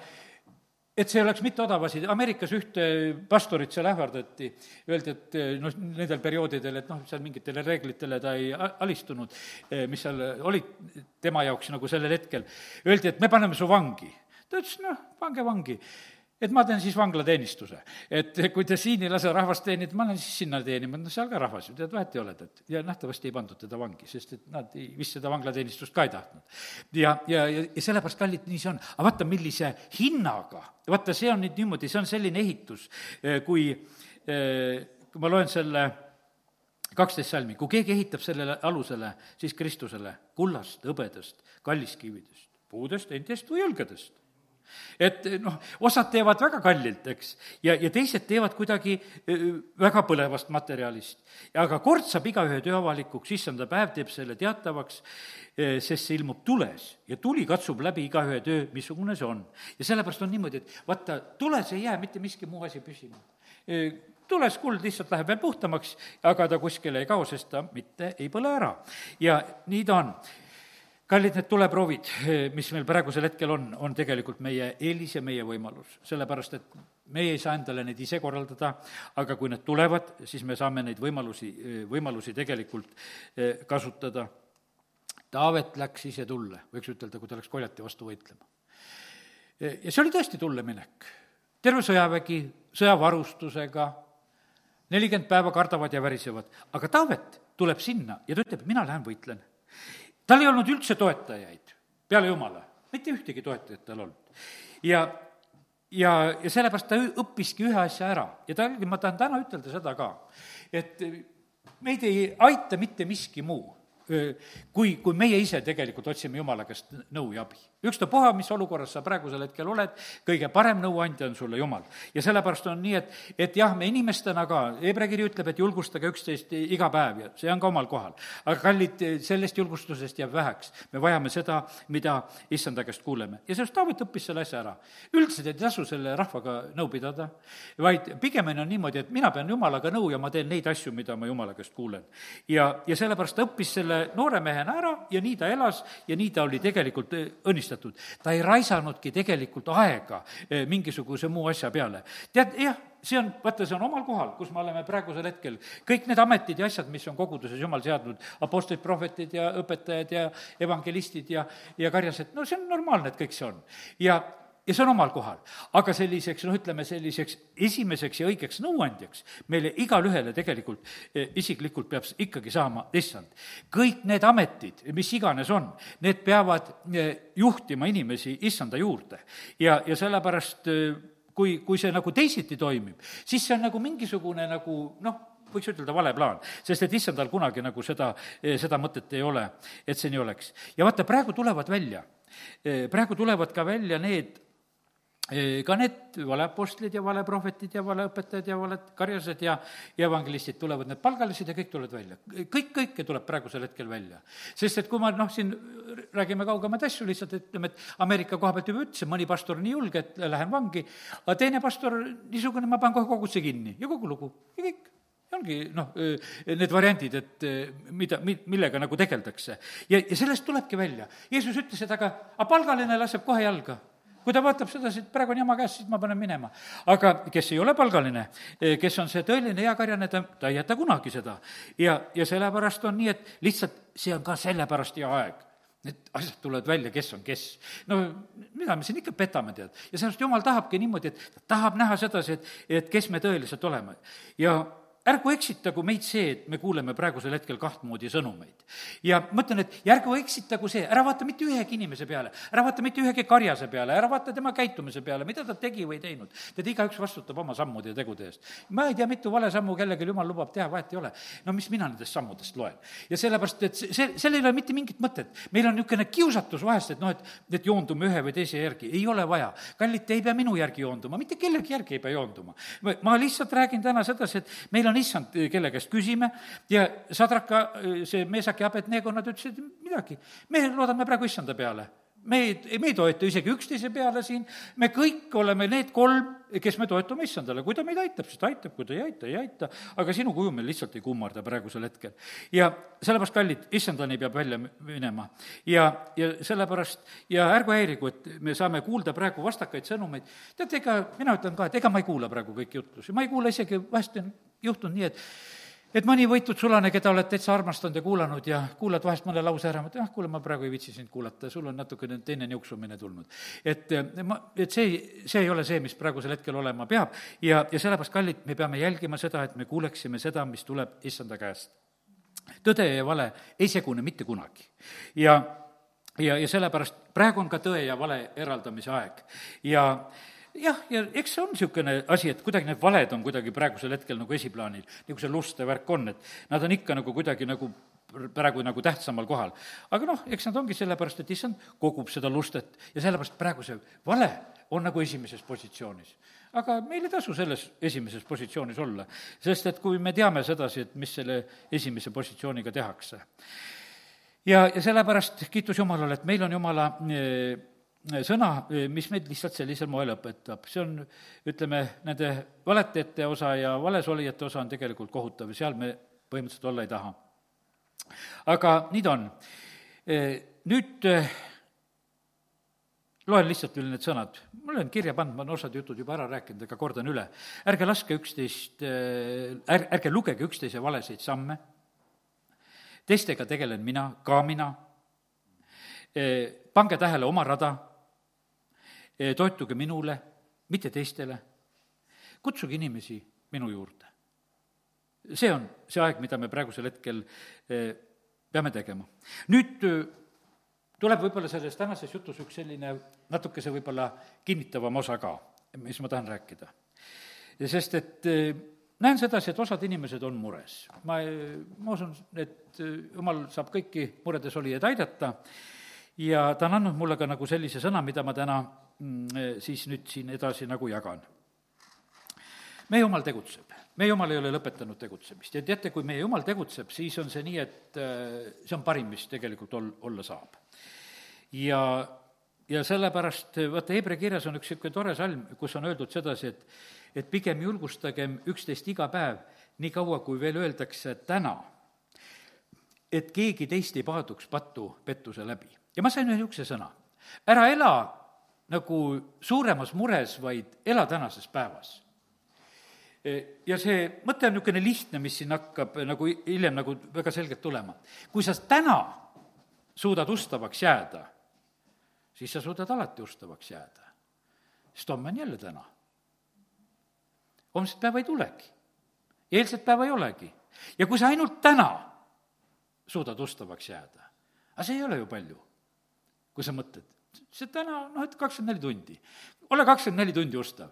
et see oleks mitte odav asi, Ameerikas ühte pastorit seal ähvardati, öeldi, et noh, nendel perioodidel, et noh, seal mingitele reeglitele ta ei alistunud, eh, mis seal olid tema jaoks nagu sellel hetkel, öeldi, et me paneme su vangi. ta ütles, noh, pange vangi. Et ma teen siis vanglateenistuse. et kui te siin ei lase rahvast teenida, ma lähen siis sinna teenima, no seal ka rahvas ju, tead, vahet ei ole, tead. ja nähtavasti ei pandud teda vangi, sest et nad ei, vist seda vanglateenistust ka ei tahtnud. ja, ja, ja, ja sellepärast, kallid, nii see on. aga vaata, millise hinnaga, vaata, see on nüüd niimoodi, see on selline ehitus, eh, kui, eh, kui ma loen selle kaksteist salmi, kui keegi ehitab sellele alusele, siis Kristusele kullast, hõbedast, kalliskividest, puudest, endist või õlgedest et noh, osad teevad väga kallilt, eks, ja, ja teised teevad kuidagi väga põlevast materjalist. aga kord saab igaühe töö avalikuks, issanda päev teeb selle teatavaks, sest see ilmub tules ja tuli katsub läbi igaühe töö, missugune see on. ja sellepärast on niimoodi, et vaata, tules ei jää mitte miski muu asi püsima tules kuld lihtsalt läheb veel puhtamaks, aga ta kuskile ei kao, sest ta mitte ei põle ära. ja nii ta on kallid, need tuleproovid, mis meil praegusel hetkel on, on tegelikult meie eelis ja meie võimalus, sellepärast et meie ei saa endale neid ise korraldada, aga kui need tulevad, siis me saame neid võimalusi, võimalusi tegelikult eh, kasutada. Taavet läks ise tulle, võiks ütelda, kui ta läks koljati vastu võitlema. ja see oli tõesti tulleminek. terve sõjavägi, sõjavarustusega, nelikümmend päeva kardavad ja värisevad, aga Taavet tuleb sinna ja ta ütleb, mina lähen võitlen tal ei olnud üldse toetajaid peale Jumala, mitte ühtegi toetajat tal olnud. ja, ja, ja sellepärast ta õppiski ühe asja ära ja ta, ma tahan täna ütelda seda ka, et meid ei aita mitte miski muu kui, kui meie ise tegelikult otsime Jumala käest nõu ja abi. Ükstapuha, mis olukorras sa praegusel hetkel oled, kõige parem nõuandja on sulle Jumal. ja sellepärast on nii, et, et jah, me inimestena ka, Hebra kiri ütleb, et julgustage üksteist iga päev ja see on ka omal kohal. aga kallid, sellest julgustusest jääb väheks. me vajame seda, mida issanda käest kuuleme. ja sellest Taavet õppis selle asja ära. üldiselt ei tasu selle rahvaga nõu pidada, vaid pigemini on niimoodi, et mina pean Jumalaga nõu ja ma teen neid asju, mida ma Jumala käest kuulen. ja, ja sellepärast ta õppis selle noore mehena ära ja nii ta elas ja nii ta oli tegelikult eh, õnnistatud. ta ei raisanudki tegelikult aega eh, mingisuguse muu asja peale. tead, jah, see on, vaata, see on omal kohal, kus me oleme praegusel hetkel. kõik need ametid ja asjad, mis on koguduses Jumal seadnud, apostlid, prohvetid ja õpetajad ja evangelistid ja, ja karjased, no see on normaalne, et kõik see on. ja ja see on omal kohal. aga selliseks, noh, ütleme selliseks esimeseks ja õigeks nõuandjaks meile igalühele tegelikult eh, isiklikult peab ikkagi saama issand. kõik need ametid, mis iganes on, need peavad eh, juhtima inimesi issanda juurde. ja, ja sellepärast eh, kui, kui see nagu teisiti toimib, siis see on nagu mingisugune nagu noh, võiks ütelda vale plaan, sest et issandal kunagi nagu seda, seda mõtet ei ole, et see nii oleks. ja vaata, praegu tulevad välja, praegu tulevad ka välja need ka need valeapostlid ja valeprohvetid ja valeõpetajad ja valed karjased ja, ja evangelistid tulevad, need palgalised ja kõik tulevad välja. kõik, kõike tuleb praegusel hetkel välja. sest et kui ma noh, siin räägime kaugemaid asju lihtsalt, ütleme, et Ameerika koha pealt juba ütlesin, mõni pastor on nii julge, et lähen vangi, aga teine pastor niisugune, ma panen kohe kogusse kinni ja kogu lugu ja kõik ongi noh, need variandid, et mida, mi-, millega nagu tegeldakse. ja, ja sellest tulebki välja. Jeesus ütles, et aga, aga palgaline laseb kohe jalga kui ta vaatab sedasi, et praegu on jama käes, siis ma panen minema. aga kes ei ole palgaline, eh, kes on see tõeline eakarjane, ta, ta ei jäta kunagi seda. ja, ja sellepärast on nii, et lihtsalt see on ka sellepärast hea aeg need asjad tulevad välja, kes on kes. no mida me siin ikka petame, tead. ja sellest jumal tahabki niimoodi, et ta tahab näha sedasi, et, et kes me tõeliselt oleme. ja ärgu eksitagu meid see, et me kuuleme praegusel hetkel kaht moodi sõnumeid. ja ma ütlen, et ja ärgu eksitagu see, ära vaata mitte ühegi inimese peale, ära vaata mitte ühegi karjase peale, ära vaata tema käitumise peale, mida ta tegi või ei teinud. tead, igaüks vastutab oma sammude ja tegude eest. ma ei tea, mitu vale sammu kellelgi jumal lubab teha, vahet ei ole. no mis mina nendest sammudest loen? ja sellepärast, et see, sellel ei ole mitte mingit mõtet. meil on niisugune kiusatus vahest, et noh, et, et joondume ühe või teise järgi, ei ole vaja. kallid, te ei pea minu järgi joonduma, mitte kellegi järgi ei pea joonduma. ma lihtsalt räägin täna sedasi, et meil on issand, kelle käest küsime. Ja Sadraka, see Meesak ja Abednego, nad ütlesid midagi. me loodame praegu issanda peale. Me ei, me ei toetu isegi üksteise peale siin, me kõik oleme need kolm, kes me toetume issandale, kui ta meid aitab, siis ta aitab, kui ta ei aita, ei aita, aga sinu kuju meil lihtsalt ei kummarda praegusel hetkel. ja sellepärast, kallid, issandani peab välja minema. ja, ja sellepärast, ja ärgu häirigu, et me saame kuulda praegu vastakaid sõnumeid, teate, ega mina ütlen ka, et ega ma ei kuula praegu kõiki jutlusi, ma ei kuula isegi, vahest on juhtunud nii, et et mõni võitud sulane, keda oled täitsa armastanud ja kuulanud ja kuulad vahest mõne lause ära, mõtled, jah, kuule, ma praegu ei viitsi sind kuulata, sul on natukene teine niuksumine tulnud. et eh, ma, et see, see ei ole see, mis praegusel hetkel olema peab ja, ja sellepärast, kallid, me peame jälgima seda, et me kuuleksime seda, mis tuleb issanda käest. tõde ja vale ei segune mitte kunagi. ja, ja, ja sellepärast praegu on ka tõe ja vale eraldamise aeg ja jah, ja eks see on niisugune asi, et kuidagi need valed on kuidagi praegusel hetkel nagu esiplaanil, nagu see luste värk on, et nad on ikka nagu kuidagi nagu praegu nagu tähtsamal kohal. aga noh, eks nad ongi sellepärast, et issand kogub seda lustet ja sellepärast praegu see vale on nagu esimeses positsioonis. aga meil ei tasu selles esimeses positsioonis olla, sest et kui me teame sedasi, et mis selle esimese positsiooniga tehakse. ja, ja sellepärast kiitus Jumalale, et meil on Jumala eh, sõna, mis meid lihtsalt sellisel moel õpetab, see on, ütleme, nende valetajate osa ja valesolijate osa on tegelikult kohutav ja seal me põhimõtteliselt olla ei taha. aga nii ta on. E, nüüd e, loen lihtsalt veel need sõnad, ma olen kirja pannud, ma olen osad jutud juba ära rääkinud, aga kordan üle. ärge laske üksteist, är-, ärge lugege üksteise valesid samme, teistega tegelen mina, ka mina, pange tähele oma rada toetuge minule, mitte teistele. kutsuge inimesi minu juurde. see on see aeg, mida me praegusel hetkel peame tegema. nüüd tuleb võib-olla selles tänases jutus üks selline natukese võib-olla kinnitavam osa ka, mis ma tahan rääkida. sest et näen sedasi, et osad inimesed on mures. ma, ma usun, et jumal saab kõiki muredes olijaid aidata ja ta on andnud mulle ka nagu sellise sõna, mida ma täna siis nüüd siin edasi nagu jagan. meie jumal tegutseb, meie jumal ei ole lõpetanud tegutsemist ja teate, kui meie jumal tegutseb, siis on see nii, et eh, see on parim, mis tegelikult ol-, olla saab. ja, ja sellepärast, vaata, Hebra kirjas on üks niisugune tore salm, kus on öeldud sedasi, et et pigem julgustagem üksteist iga päev, nii kaua, kui veel öeldakse täna, et keegi teist ei paaduks pattu pettuse läbi. ja ma sain ühe niisuguse sõna, ära ela nagu suuremas mures, vaid ela tänases päevas. ja see mõte on niisugune lihtne, mis siin hakkab nagu hiljem nagu väga selgelt tulema. kui sa täna suudad ustavaks jääda, siis sa suudad alati ustavaks jääda. sest homme on jälle täna. homset päeva ei tulegi. eilset päeva ei olegi. ja kui sa ainult täna suudad ustavaks jääda, aga see ei ole ju palju, kui sa mõtled, see täna, noh, et kakskümmend neli tundi. ole kakskümmend neli tundi ustav.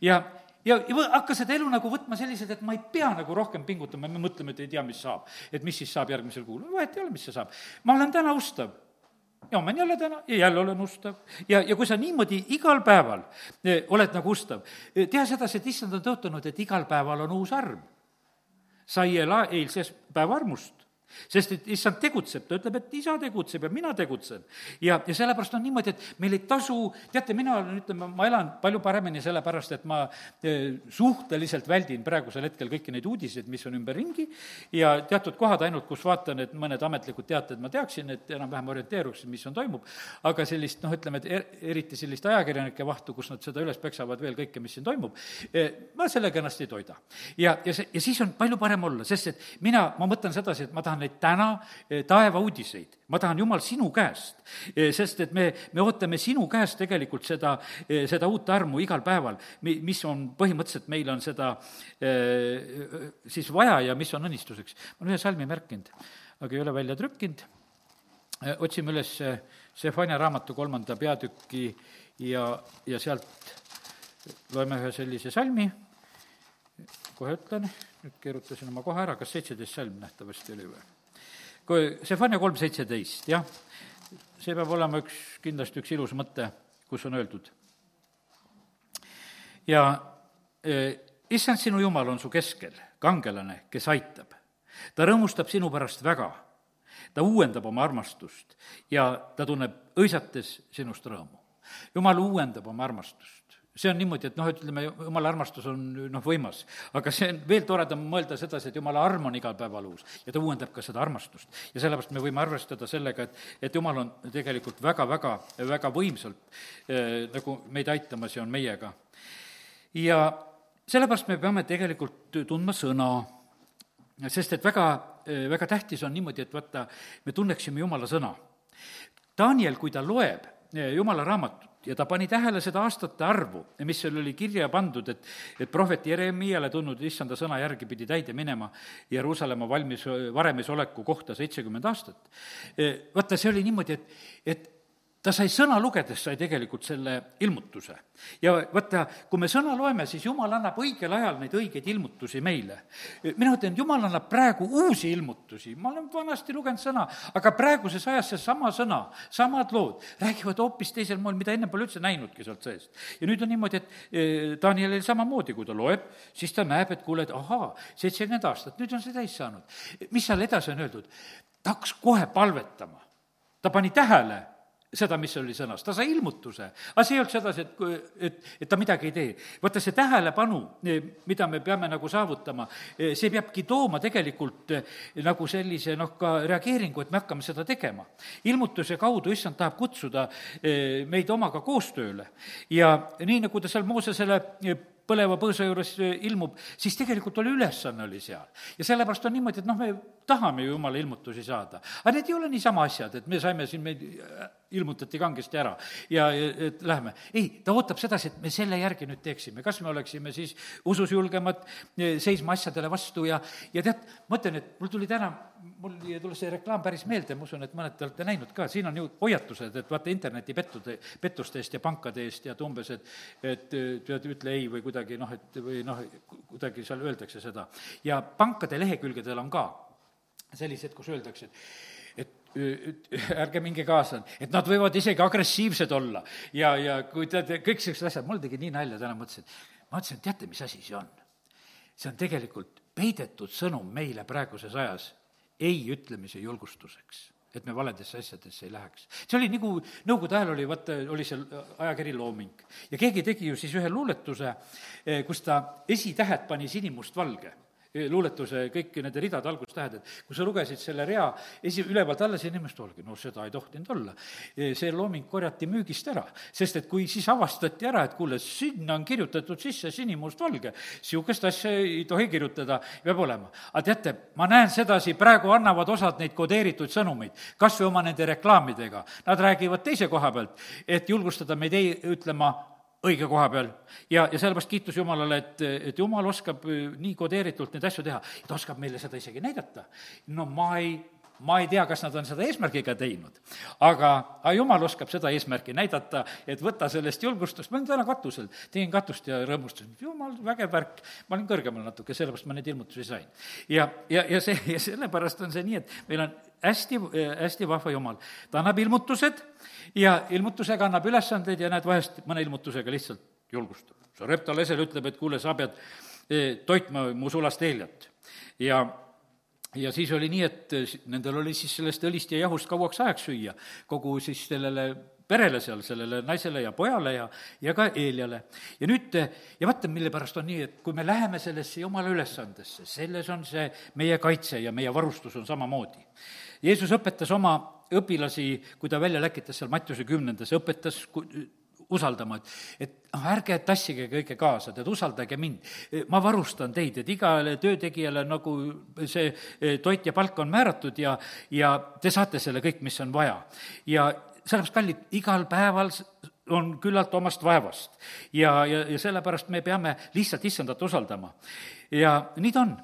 ja, ja, ja hakka seda elu nagu võtma selliselt, et ma ei pea nagu rohkem pingutama, me mõtleme, et ei tea, mis saab. et mis siis saab järgmisel kuul, vahet ei ole, mis see saab. ma olen täna ustav ja homme on jälle täna ja jälle olen ustav. ja, ja kui sa niimoodi igal päeval eh, oled nagu ustav, eh, tea sedasi, et issand on tõotanud, et igal päeval on uus arm. sa ei ela eilses päeva armust sest et issand tegutseb, ta ütleb, et isa tegutseb ja mina tegutsen. ja, ja sellepärast on niimoodi, et meil ei tasu, teate, mina olen, ütleme, ma elan palju paremini sellepärast, et ma eh, suhteliselt väldin praegusel hetkel kõiki neid uudiseid, mis on ümberringi, ja teatud kohad ainult, kus vaatan, et mõned ametlikud teated ma teaksin, et enam-vähem orienteeruksin, mis on, toimub, aga sellist noh, ütleme, et er, eriti sellist ajakirjanike vahtu, kus nad seda üles peksavad veel kõike, mis siin toimub, eh, ma sellega ennast ei toida. ja, ja see, ja siis on palju parem olla, sest et mina, ma mõtlen sedasi, et ma tahan tahan neid täna eh, taevauudiseid, ma tahan, Jumal, sinu käest. Eh, sest et me, me ootame sinu käest tegelikult seda, eh, seda uut armu igal päeval, mi-, mis on põhimõtteliselt, meil on seda siis vaja ja mis on õnnistuseks. ma olen ühe salmi märkinud, aga ei ole välja trükkinud, otsime üles Sefania raamatu kolmanda peatüki ja, ja sealt loeme ühe sellise salmi, kohe ütlen nüüd keerutasin oma koha ära, kas seitseteist salm nähtavasti oli või? kui Sefania kolm seitseteist, jah, see peab olema üks, kindlasti üks ilus mõte, kus on öeldud. ja e, issand, sinu jumal on su keskel, kangelane, kes aitab. ta rõõmustab sinu pärast väga, ta uuendab oma armastust ja ta tunneb õisates sinust rõõmu. jumal uuendab oma armastust see on niimoodi, et noh, ütleme, jumala armastus on noh, võimas. aga see on veel toredam mõelda sedasi, et jumala arm on igal päeval uus ja ta uuendab ka seda armastust. ja sellepärast me võime arvestada sellega, et, et jumal on tegelikult väga, väga, võimsalt äh, nagu meid aitamas ja on meiega. ja sellepärast me peame tegelikult tundma sõna sest et väga, väga tähtis on niimoodi, et vaata, me tunneksime Jumala sõna. Daniel, kui ta loeb Jumala raamatut, ja ta pani tähele seda aastate arvu, mis seal oli kirja pandud, et, et prohvet Jeremiale tulnud issanda sõna järgi pidi täide minema Jeruusalemma valmis, varemes oleku kohta seitsekümmend aastat. vaata, see oli niimoodi, et, et ta sai sõna lugedes, sai tegelikult selle ilmutuse. ja vaata, kui me sõna loeme, siis Jumal annab õigel ajal neid õigeid ilmutusi meile. mina ütlen, Jumal annab praegu uusi ilmutusi, ma olen vanasti lugenud sõna, aga praeguses ajas seesama sõna, samad lood räägivad hoopis teisel moel, mida enne pole üldse näinudki sealt seest. ja nüüd on niimoodi, et eh, Danielil samamoodi, kui ta loeb, siis ta näeb, et kuule, et ahaa, seitsekümmend aastat, nüüd on see täis saanud. mis seal edasi on öeldud? ta hakkas kohe palvetama. ta pani tähele seda, mis oli sõnas, ta sai ilmutuse. aga see ei olnud sedasi, et, et, et ta midagi ei tee. vaata, see tähelepanu, mida me peame nagu saavutama, see peabki tooma tegelikult nagu sellise noh, ka reageeringu, et me hakkame seda tegema. ilmutuse kaudu issand tahab kutsuda meid omaga koostööle ja nii, nagu ta seal Moosesele põleva põõsa juures ilmub, siis tegelikult oli ülesanne oli seal. ja sellepärast on niimoodi, et noh, me tahame ju jumala ilmutusi saada. aga need ei ole niisama asjad, et me saime siin, meid ilmutati kangesti ära ja, et lähme. ei, ta ootab sedasi, et me selle järgi nüüd teeksime, kas me oleksime siis usus julgemad, seisma asjadele vastu ja, ja tead, ma ütlen, et mul tuli täna, mul tuli see reklaam päris meelde, ma usun, et mõned te olete näinud ka, siin on ju hoiatused, et vaata internetipettude, pettuste eest ja pankade eest ja et umbes, et et tead, ütle ei või kuidagi noh, et või noh, kuidagi seal öeldakse seda. ja pankade lehekülgedel on ka sellised, kus öeldakse, et ärge minge kaasa, et nad võivad isegi agressiivsed olla. Ja, ja kui teate, kõik sellised asjad, mul tegi nii nalja, täna mõtlesin, ma mõtlesin, et teate, mis asi see on? see on tegelikult peidetud sõnum meile praeguses ajas ei ütlemise julgustuseks et me valedesse asjadesse ei läheks. see oli nagu, nõukogude ajal oli, vaata, oli seal ajakiri Looming. Ja keegi tegi ju siis ühe luuletuse, eh, kus ta esitähed pani sinimustvalge luuletuse kõik nende ridade algustähed, et kui sa lugesid selle rea esi, ülevalt alla, siis inimesed oligi, no seda ei tohtinud olla. see looming korjati müügist ära, sest et kui siis avastati ära, et kuule, sinna on kirjutatud sisse sinimustvalge, niisugust asja ei tohi kirjutada, peab olema. aga teate, ma näen sedasi, praegu annavad osad neid kodeeritud sõnumeid, kas või oma nende reklaamidega, nad räägivad teise koha pealt, et julgustada meid ei ütlema õige koha peal. ja, ja sellepärast kiitus Jumalale, et, et Jumal oskab äh, nii kodeeritult neid asju teha, ta oskab meile seda isegi näidata. no ma ei, ma ei tea, kas nad on seda eesmärgiga teinud, aga, aga Jumal oskab seda eesmärki näidata, et võta sellest julgustust, ma olin täna katusel, tegin katust ja rõõmustasin, jumal, vägev värk, ma olin kõrgemal natuke, sellepärast ma neid ilmutusi sain. ja, ja, ja see, ja sellepärast on see nii, et meil on hästi, hästi vahva Jumal, ta annab ilmutused ja ilmutusega annab ülesandeid ja näed, vahest mõne ilmutusega lihtsalt julgustab. Sarepta Lesel ütleb, et kuule, sa pead eh, toitma mu sulast Eeliat. ja, ja siis oli nii, et nendel oli siis sellest õlist ja jahust kauaks ajaks süüa, kogu siis sellele perele seal, sellele naisele ja pojale ja, ja ka Eeliale. ja nüüd, ja vaata, mille pärast on nii, et kui me läheme sellesse jumala ülesandesse, selles on see meie kaitse ja meie varustus on samamoodi. Jeesus õpetas oma õpilasi, kui ta välja läkitas seal Mattiuse kümnendas, õpetas usaldama, et, et noh, ärge tassige kõike kaasa, tead, usaldage mind. ma varustan teid, et igale töötegijale nagu see eh, toit ja palk on määratud ja, ja te saate selle kõik, mis on vaja. ja sellepärast, kallid, igal päeval on küllalt omast vaevast. ja, ja, ja sellepärast me peame lihtsalt issandat usaldama. ja nii ta on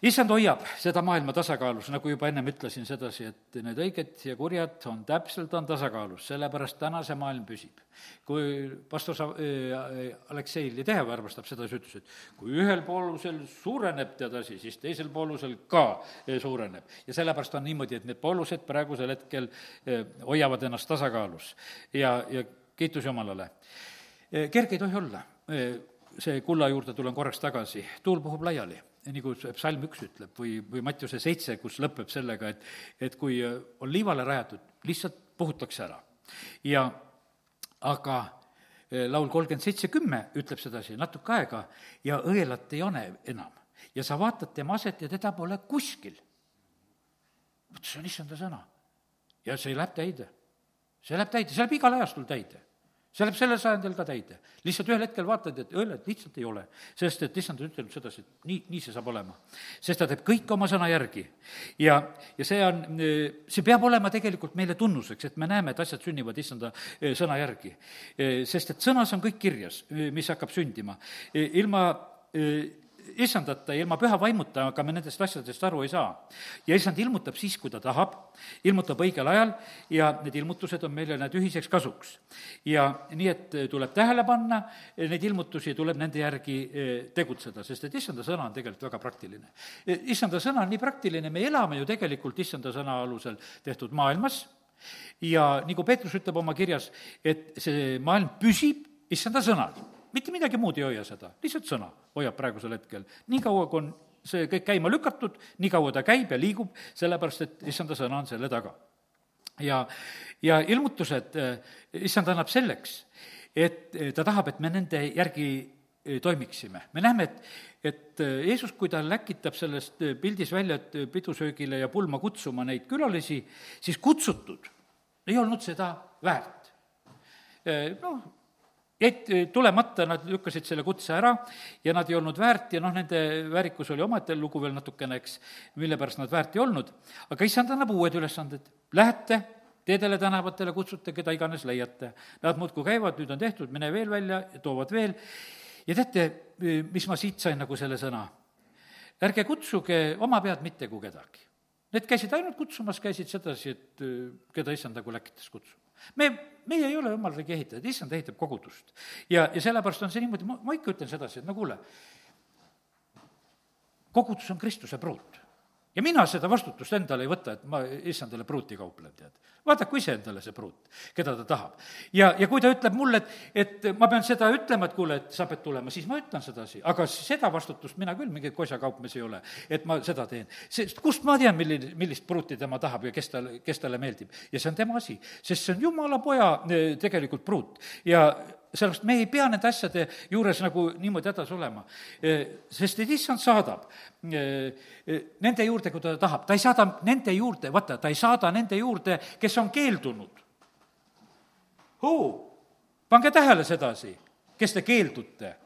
issand hoiab seda maailma tasakaalus, nagu juba ennem ütlesin sedasi, et need õiged ja kurjad on täpselt, on tasakaalus, sellepärast täna see maailm püsib. kui pastor Sa-, äh, Aleksei Ledejev armastab sedasi, ütles, et kui ühel poolusel suureneb tead asi, siis teisel poolusel ka äh, suureneb. ja sellepärast on niimoodi, et need poolused praegusel hetkel äh, hoiavad ennast tasakaalus ja, ja kiitus Jumalale. kerge ei tohi olla see kulla juurde tulen korraks tagasi, tuul puhub laiali nagu psalm üks ütleb või, või Mattiuse seitse, kus lõpeb sellega, et, et kui on liivale rajatud, lihtsalt puhutakse ära. ja aga eh, laul kolmkümmend seitse kümme ütleb sedasi natuke aega ja õelat ei ole enam. ja sa vaatad tema aset ja teda pole kuskil. vot see on issanda sõna. ja see läheb täide. see läheb täide, see läheb igal ajastul täide see läheb sellel sajandil ka täide. lihtsalt ühel hetkel vaatad, et õele, et lihtsalt ei ole. sest et issand on ütelnud sedasi, et nii, nii see saab olema. sest ta teeb kõik oma sõna järgi. ja, ja see on, see peab olema tegelikult meile tunnuseks, et me näeme, et asjad sünnivad issanda eh, sõna järgi. Eh, sest et sõnas on kõik kirjas, eh, mis hakkab sündima. ilma issandata ja ilma püha vaimuta, aga me nendest asjadest aru ei saa. ja issand ilmutab siis, kui ta tahab, ilmutab õigel ajal ja need ilmutused on meile need ühiseks kasuks. ja nii, et tuleb tähele panna, neid ilmutusi tuleb nende järgi eh, tegutseda, sest et issanda sõna on tegelikult väga praktiline. Eh, issanda sõna on nii praktiline, me elame ju tegelikult issanda sõna alusel tehtud maailmas ja nagu Peetrus ütleb oma kirjas, et see maailm püsib issanda sõnal mitte midagi muud ei hoia seda, lihtsalt sõna hoiab praegusel hetkel. nii kaua, kui on see kõik käima lükatud, nii kaua ta käib ja liigub, sellepärast et issanda sõna on selle taga. ja, ja ilmutused eh, issand annab selleks, et eh, ta tahab, et me nende järgi eh, toimiksime. me näeme, et, et Jeesus, kui ta läkitab sellest pildis välja, et pidusöögile ja pulma kutsuma neid külalisi, siis kutsutud ei olnud seda väärt. Noh, jäid eh, tulemata, nad lükkasid selle kutse ära ja nad ei olnud väärt ja noh, nende väärikus oli omaette lugu veel natukene, eks, mille pärast nad väärt ei olnud. aga issand annab uued ülesanded, lähete teedele, tänavatele, kutsute, keda iganes leiate. Nad muudkui käivad, nüüd on tehtud, mine veel välja, toovad veel. ja teate, mis ma siit sain nagu selle sõna? ärge kutsuge oma pead mitte kui kedagi. Need käisid ainult kutsumas, käisid sedasi, et keda issand nagu läkitas kutsuma me, meie ei ole jumal riigi ehitajad, issand ehitab kogudust. ja, ja sellepärast on see niimoodi, ma, ma ikka ütlen sedasi, et no kuule, kogudus on Kristuse pruut ja mina seda vastutust endale ei võta, et ma issandale pruuti kauplen, tead. vaadaku ise endale see pruut, keda ta tahab. ja, ja kui ta ütleb mulle, et, et ma pean seda ütlema, et kuule, et sa pead tulema, siis ma ütlen sedasi, aga seda vastutust mina küll mingi kosakaupmees ei ole, et ma seda teen. sest kust ma tean, milline, millist pruuti tema tahab ja kes talle, kes talle meeldib. ja see on tema asi, sest see on jumala poja eh, tegelikult pruut ja sellepärast me ei pea nende asjade juures nagu niimoodi hädas olema. sest et issand saadab nende juurde, kui ta tahab, ta ei saada nende juurde, vaata, ta ei saada nende juurde, kes on keeldunud. pange tähele sedasi, kes te keeldute.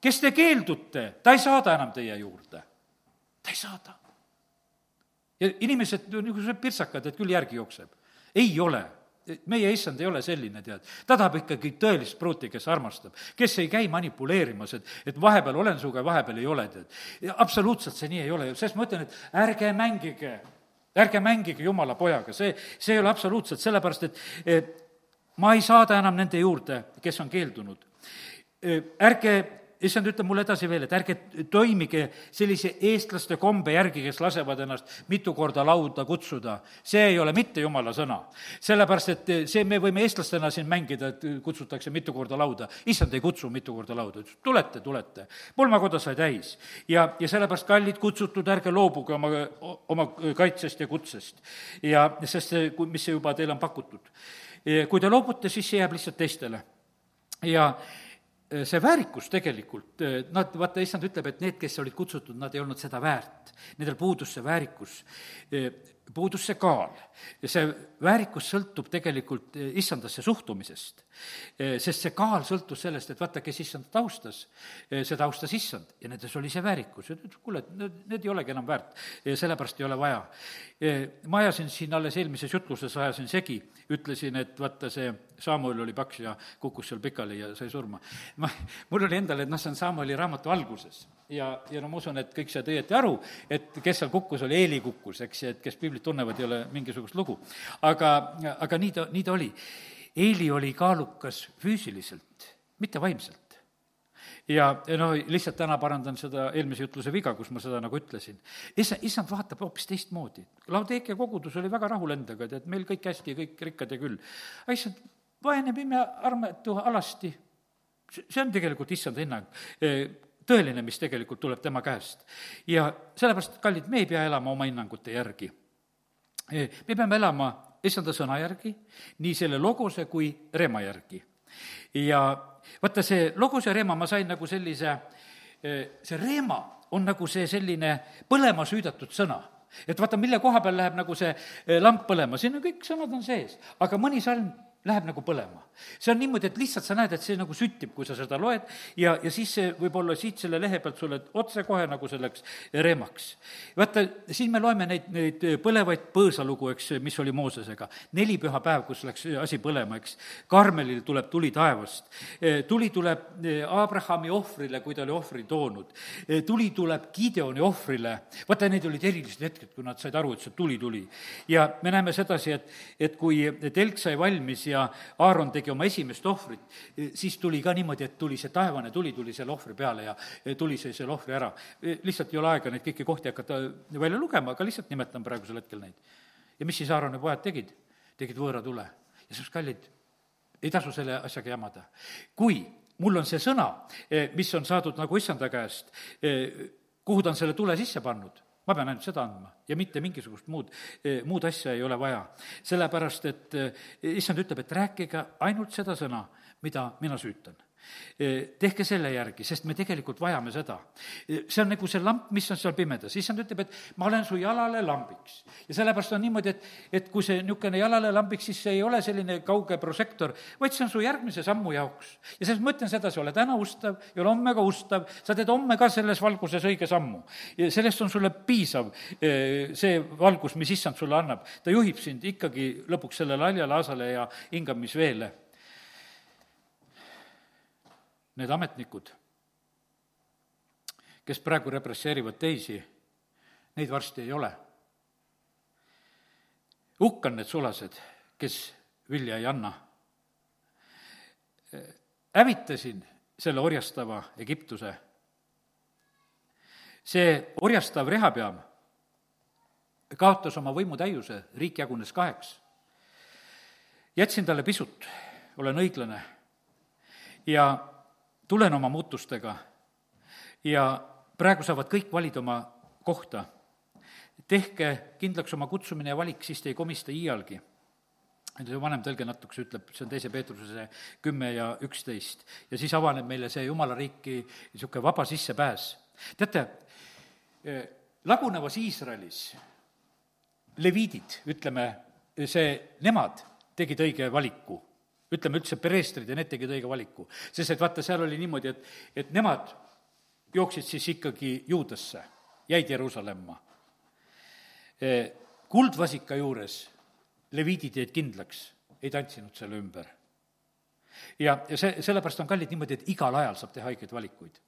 kes te keeldute, ta ei saada enam teie juurde. ta ei saada. ja inimesed, niisugused pirtsakad, et küll järgi jookseb. ei ole meie issand ei ole selline, tead. ta tahab ikkagi tõelist pruuti, kes armastab, kes ei käi manipuleerimas, et, et vahepeal olen sinuga ja vahepeal ei ole, tead. absoluutselt see nii ei ole, sest ma ütlen, et ärge mängige, ärge mängige jumala pojaga, see, see ei ole absoluutselt, sellepärast et, et ma ei saada enam nende juurde, kes on keeldunud. ärge issand ütleb mulle edasi veel, et ärge toimige sellise eestlaste kombe järgi, kes lasevad ennast mitu korda lauda kutsuda. see ei ole mitte jumala sõna. sellepärast, et see, me võime eestlastena siin mängida, et kutsutakse mitu korda lauda. issand ei kutsu mitu korda lauda, ütles tulete, tulete. pulmakoda sai täis. ja, ja sellepärast, kallid kutsutud, ärge loobuge oma, oma kaitsest ja kutsest. ja sest see, mis see juba teile on pakutud. kui te loobute, siis see jääb lihtsalt teistele. ja see väärikus tegelikult, äh, nad, vaata, issand ütleb, et need, kes olid kutsutud, nad ei olnud seda väärt. Nendel puudus see väärikus, äh, puudus see kaal. ja see väärikus sõltub tegelikult issandasse suhtumisest. sest see kaal sõltus sellest, et vaata, kes issandat austas, seda austas issand ja nendes oli see väärikus. ja ta ütles, kuule, need, need ei olegi enam väärt, sellepärast ei ole vaja. ma ajasin siin alles eelmises jutluses, ajasin segi, ütlesin, et vaata, see Samuel oli paks ja kukkus seal pikali ja sai surma. ma, mul oli endal, et noh, see on Samueli raamatu alguses ja, ja no ma usun, et kõik said õieti aru, et kes seal kukkus, oli Eeli kukkus, eks, et kes piiblit tunnevad, ei ole mingisugust lugu. aga, aga nii ta, nii ta oli. Eeli oli kaalukas füüsiliselt, mitte vaimselt ja, ja noh, lihtsalt täna parandan seda eelmise jutluse viga, kus ma seda nagu ütlesin. issand, issand vaatab hoopis teistmoodi. Laudeekia kogudus oli väga rahul endaga, tead, meil kõik hästi, kõik rikkad ja küll. aga issand, vaene pime armetu alasti, see on tegelikult issanda hinnang tõeline, mis tegelikult tuleb tema käest. ja sellepärast, kallid, me ei pea elama oma hinnangute järgi. me peame elama issanda sõna järgi, nii selle logose kui rema järgi. ja vaata, see logose reema, ma sain nagu sellise, see reema on nagu see selline põlema süüdatud sõna et vaata, mille koha peal läheb nagu see lamp põlema, siin on kõik sõnad on sees, aga mõni salm läheb nagu põlema. see on niimoodi, et lihtsalt sa näed, et see nagu süttib, kui sa seda loed ja, ja siis see võib olla siit selle lehe pealt sulle otsekohe nagu selleks reemaks. vaata, siin me loeme neid, neid põlevaid põõsalugu, eks, mis oli Moosesega. neli pühapäev, kus läks asi põlema, eks. Karmelil tuleb tuli taevast. tuli tuleb Abrahami ohvrile, kui ta oli ohvri toonud. tuli tuleb Gideoni ohvrile. vaata, need olid erilised hetked, kui nad said aru, et see tuli tuli. ja me näeme sedasi, et, et kui telk sai valmis ja Aaron tegi oma esimest ohvrit, siis tuli ka niimoodi, et tuli see taevane tuli, tuli selle ohvri peale ja tuli see, selle ohvri ära. lihtsalt ei ole aega neid kõiki kohti hakata välja lugema, aga lihtsalt nimetan praegusel hetkel neid. ja mis siis Aaroni pojad tegid? tegid võõra tule. ja siis, kallid, ei tasu selle asjaga jamada. kui mul on see sõna, mis on saadud nagu issanda käest, kuhu ta on selle tule sisse pannud, ma pean ainult seda andma ja mitte mingisugust muud, muud asja ei ole vaja. sellepärast, et issand ütleb, et rääkige ainult seda sõna, mida mina süütan tehke selle järgi, sest me tegelikult vajame seda. see on nagu see lamp, mis on seal pimedas, issand ütleb, et ma olen su jalale lambiks. ja sellepärast on niimoodi, et, et kui see niisugune jalale lambiks, siis see ei ole selline kauge prožektor, vaid see on su järgmise sammu jaoks. ja selles ma ütlen sedasi, ole täna ustav ja ole homme ka ustav, sa teed homme ka selles valguses õige sammu. ja sellest on sulle piisav see valgus, mis issand sulle annab. ta juhib sind ikkagi lõpuks sellele haljale aasale ja hingamisveele need ametnikud, kes praegu represseerivad teisi, neid varsti ei ole. hukka on need sulased, kes vilja ei anna. hävitasin selle orjastava Egiptuse. see orjastav Rehapeam kaotas oma võimutäiuse, riik jagunes kaheks. jätsin talle pisut, olen õiglane ja tulen oma muutustega ja praegu saavad kõik valida oma kohta. tehke kindlaks oma kutsumine ja valik, siis te ei komista iialgi. vanem tõlge natukese ütleb, see on teise Peetruse kümme ja üksteist. ja siis avaneb meile see jumala riiki niisugune vaba sissepääs. teate, eh, lagunevas Iisraelis leviidid, ütleme, see, nemad tegid õige valiku ütleme üldse preestrid ja need tegid õige valiku. sest et vaata, seal oli niimoodi, et, et nemad jooksid siis ikkagi Juudasse, jäid Jeruusalemma. E, kuldvasika juures leviidid jäid kindlaks, ei tantsinud selle ümber. ja, ja see, sellepärast on kallid niimoodi, et igal ajal saab teha õigeid valikuid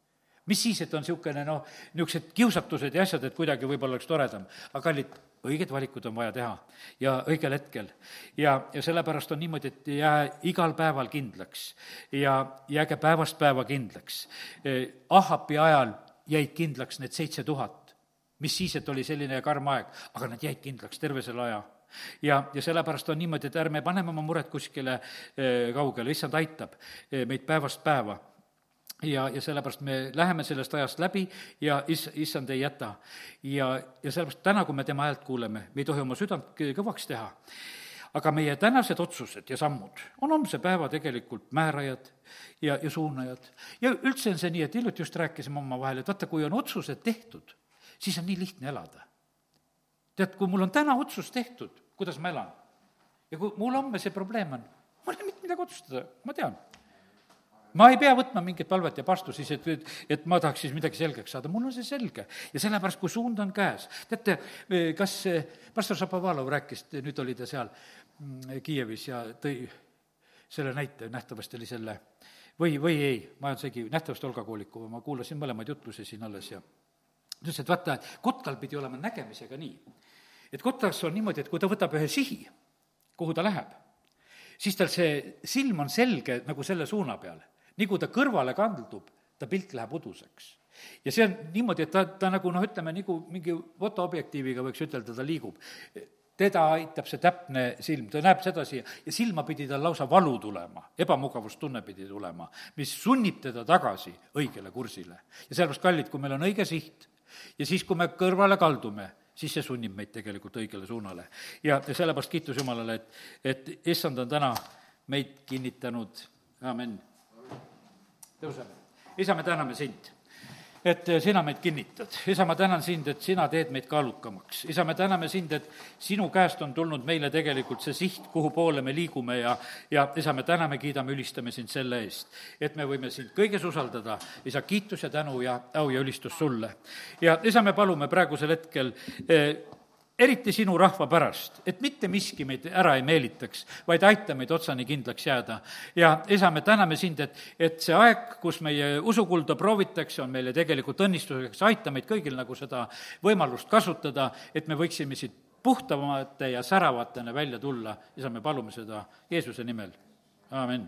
mis siis, et on niisugune noh, niisugused kiusatused ja asjad, et kuidagi võib-olla oleks toredam, aga kallid, õiged valikud on vaja teha ja õigel hetkel. ja, ja sellepärast on niimoodi, et jää igal päeval kindlaks ja jääge päevast päeva kindlaks. E, Ahapi ajal jäid kindlaks need seitse tuhat, mis siis, et oli selline karm aeg, aga nad jäid kindlaks terve selle aja ja, ja sellepärast on niimoodi, et ärme paneme oma muret kuskile e, kaugele, issand aitab e, meid päevast päeva ja, ja sellepärast me läheme sellest ajast läbi ja is-, issand ei jäta. ja, ja sellepärast täna, kui me tema häält kuuleme, me ei tohi oma südant kõvaks teha. aga meie tänased otsused ja sammud on homse päeva tegelikult määrajad ja, ja suunajad. ja üldse on see nii, et hiljuti just rääkisime omavahel, et vaata, kui on otsused tehtud, siis on nii lihtne elada. tead, kui mul on täna otsus tehtud, kuidas ma elan, ja kui mul homme see probleem on, mul ei ole mitte midagi otsustada, ma tean ma ei pea võtma mingit palvet ja pastu siis, et, et, et ma tahaks siis midagi selgeks saada, mul on see selge. ja sellepärast, kui suund on käes, teate, kas pastor Šapovalov rääkis, nüüd oli ta seal mm, Kiievis ja tõi selle näite, nähtavasti oli selle või, või ei, ma olen segi, nähtavasti Olga Kooliku, ma kuulasin mõlemaid jutlusi siin alles ja ta ütles, et vaata, Kotkal pidi olema nägemisega nii, et Kotkas on niimoodi, et kui ta võtab ühe sihi, kuhu ta läheb, siis tal see silm on selge nagu selle suuna peal nii kui ta kõrvale kaldub, ta pilt läheb uduseks. ja see on niimoodi, et ta, ta nagu noh, ütleme nagu mingi fotoobjektiiviga võiks ütelda, ta liigub. teda aitab see täpne silm, ta näeb sedasi ja silma pidi tal lausa valu tulema, ebamugavustunne pidi tulema, mis sunnib teda tagasi õigele kursile. ja sellepärast, kallid, kui meil on õige siht ja siis, kui me kõrvale kaldume, siis see sunnib meid tegelikult õigele suunale. ja, ja sellepärast kiitus Jumalale, et, et issand on täna meid kinnitanud, amin tõuseme. isa, me täname sind et sina meid kinnitad. isa, ma tänan sind, et sina teed meid kaalukamaks. isa, me täname sind, et sinu käest on tulnud meile tegelikult see siht, kuhu poole me liigume ja, ja isa, me täname, kiidame, ülistame sind selle eest, et me võime sind kõiges usaldada. isa, kiitus ja tänu ja au ja ülistus sulle. ja isa, me palume praegusel hetkel eh, eriti sinu rahva pärast, et mitte miski meid ära ei meelitaks, vaid aita meid otsani kindlaks jääda. ja isa, me täname sind, et, et see aeg, kus meie usukulda proovitakse, on meile tegelikult õnnistuseks, aita meid kõigil nagu seda võimalust kasutada, et me võiksime siit puhtamate ja säravatena välja tulla. isa, me palume seda Jeesuse nimel, aamen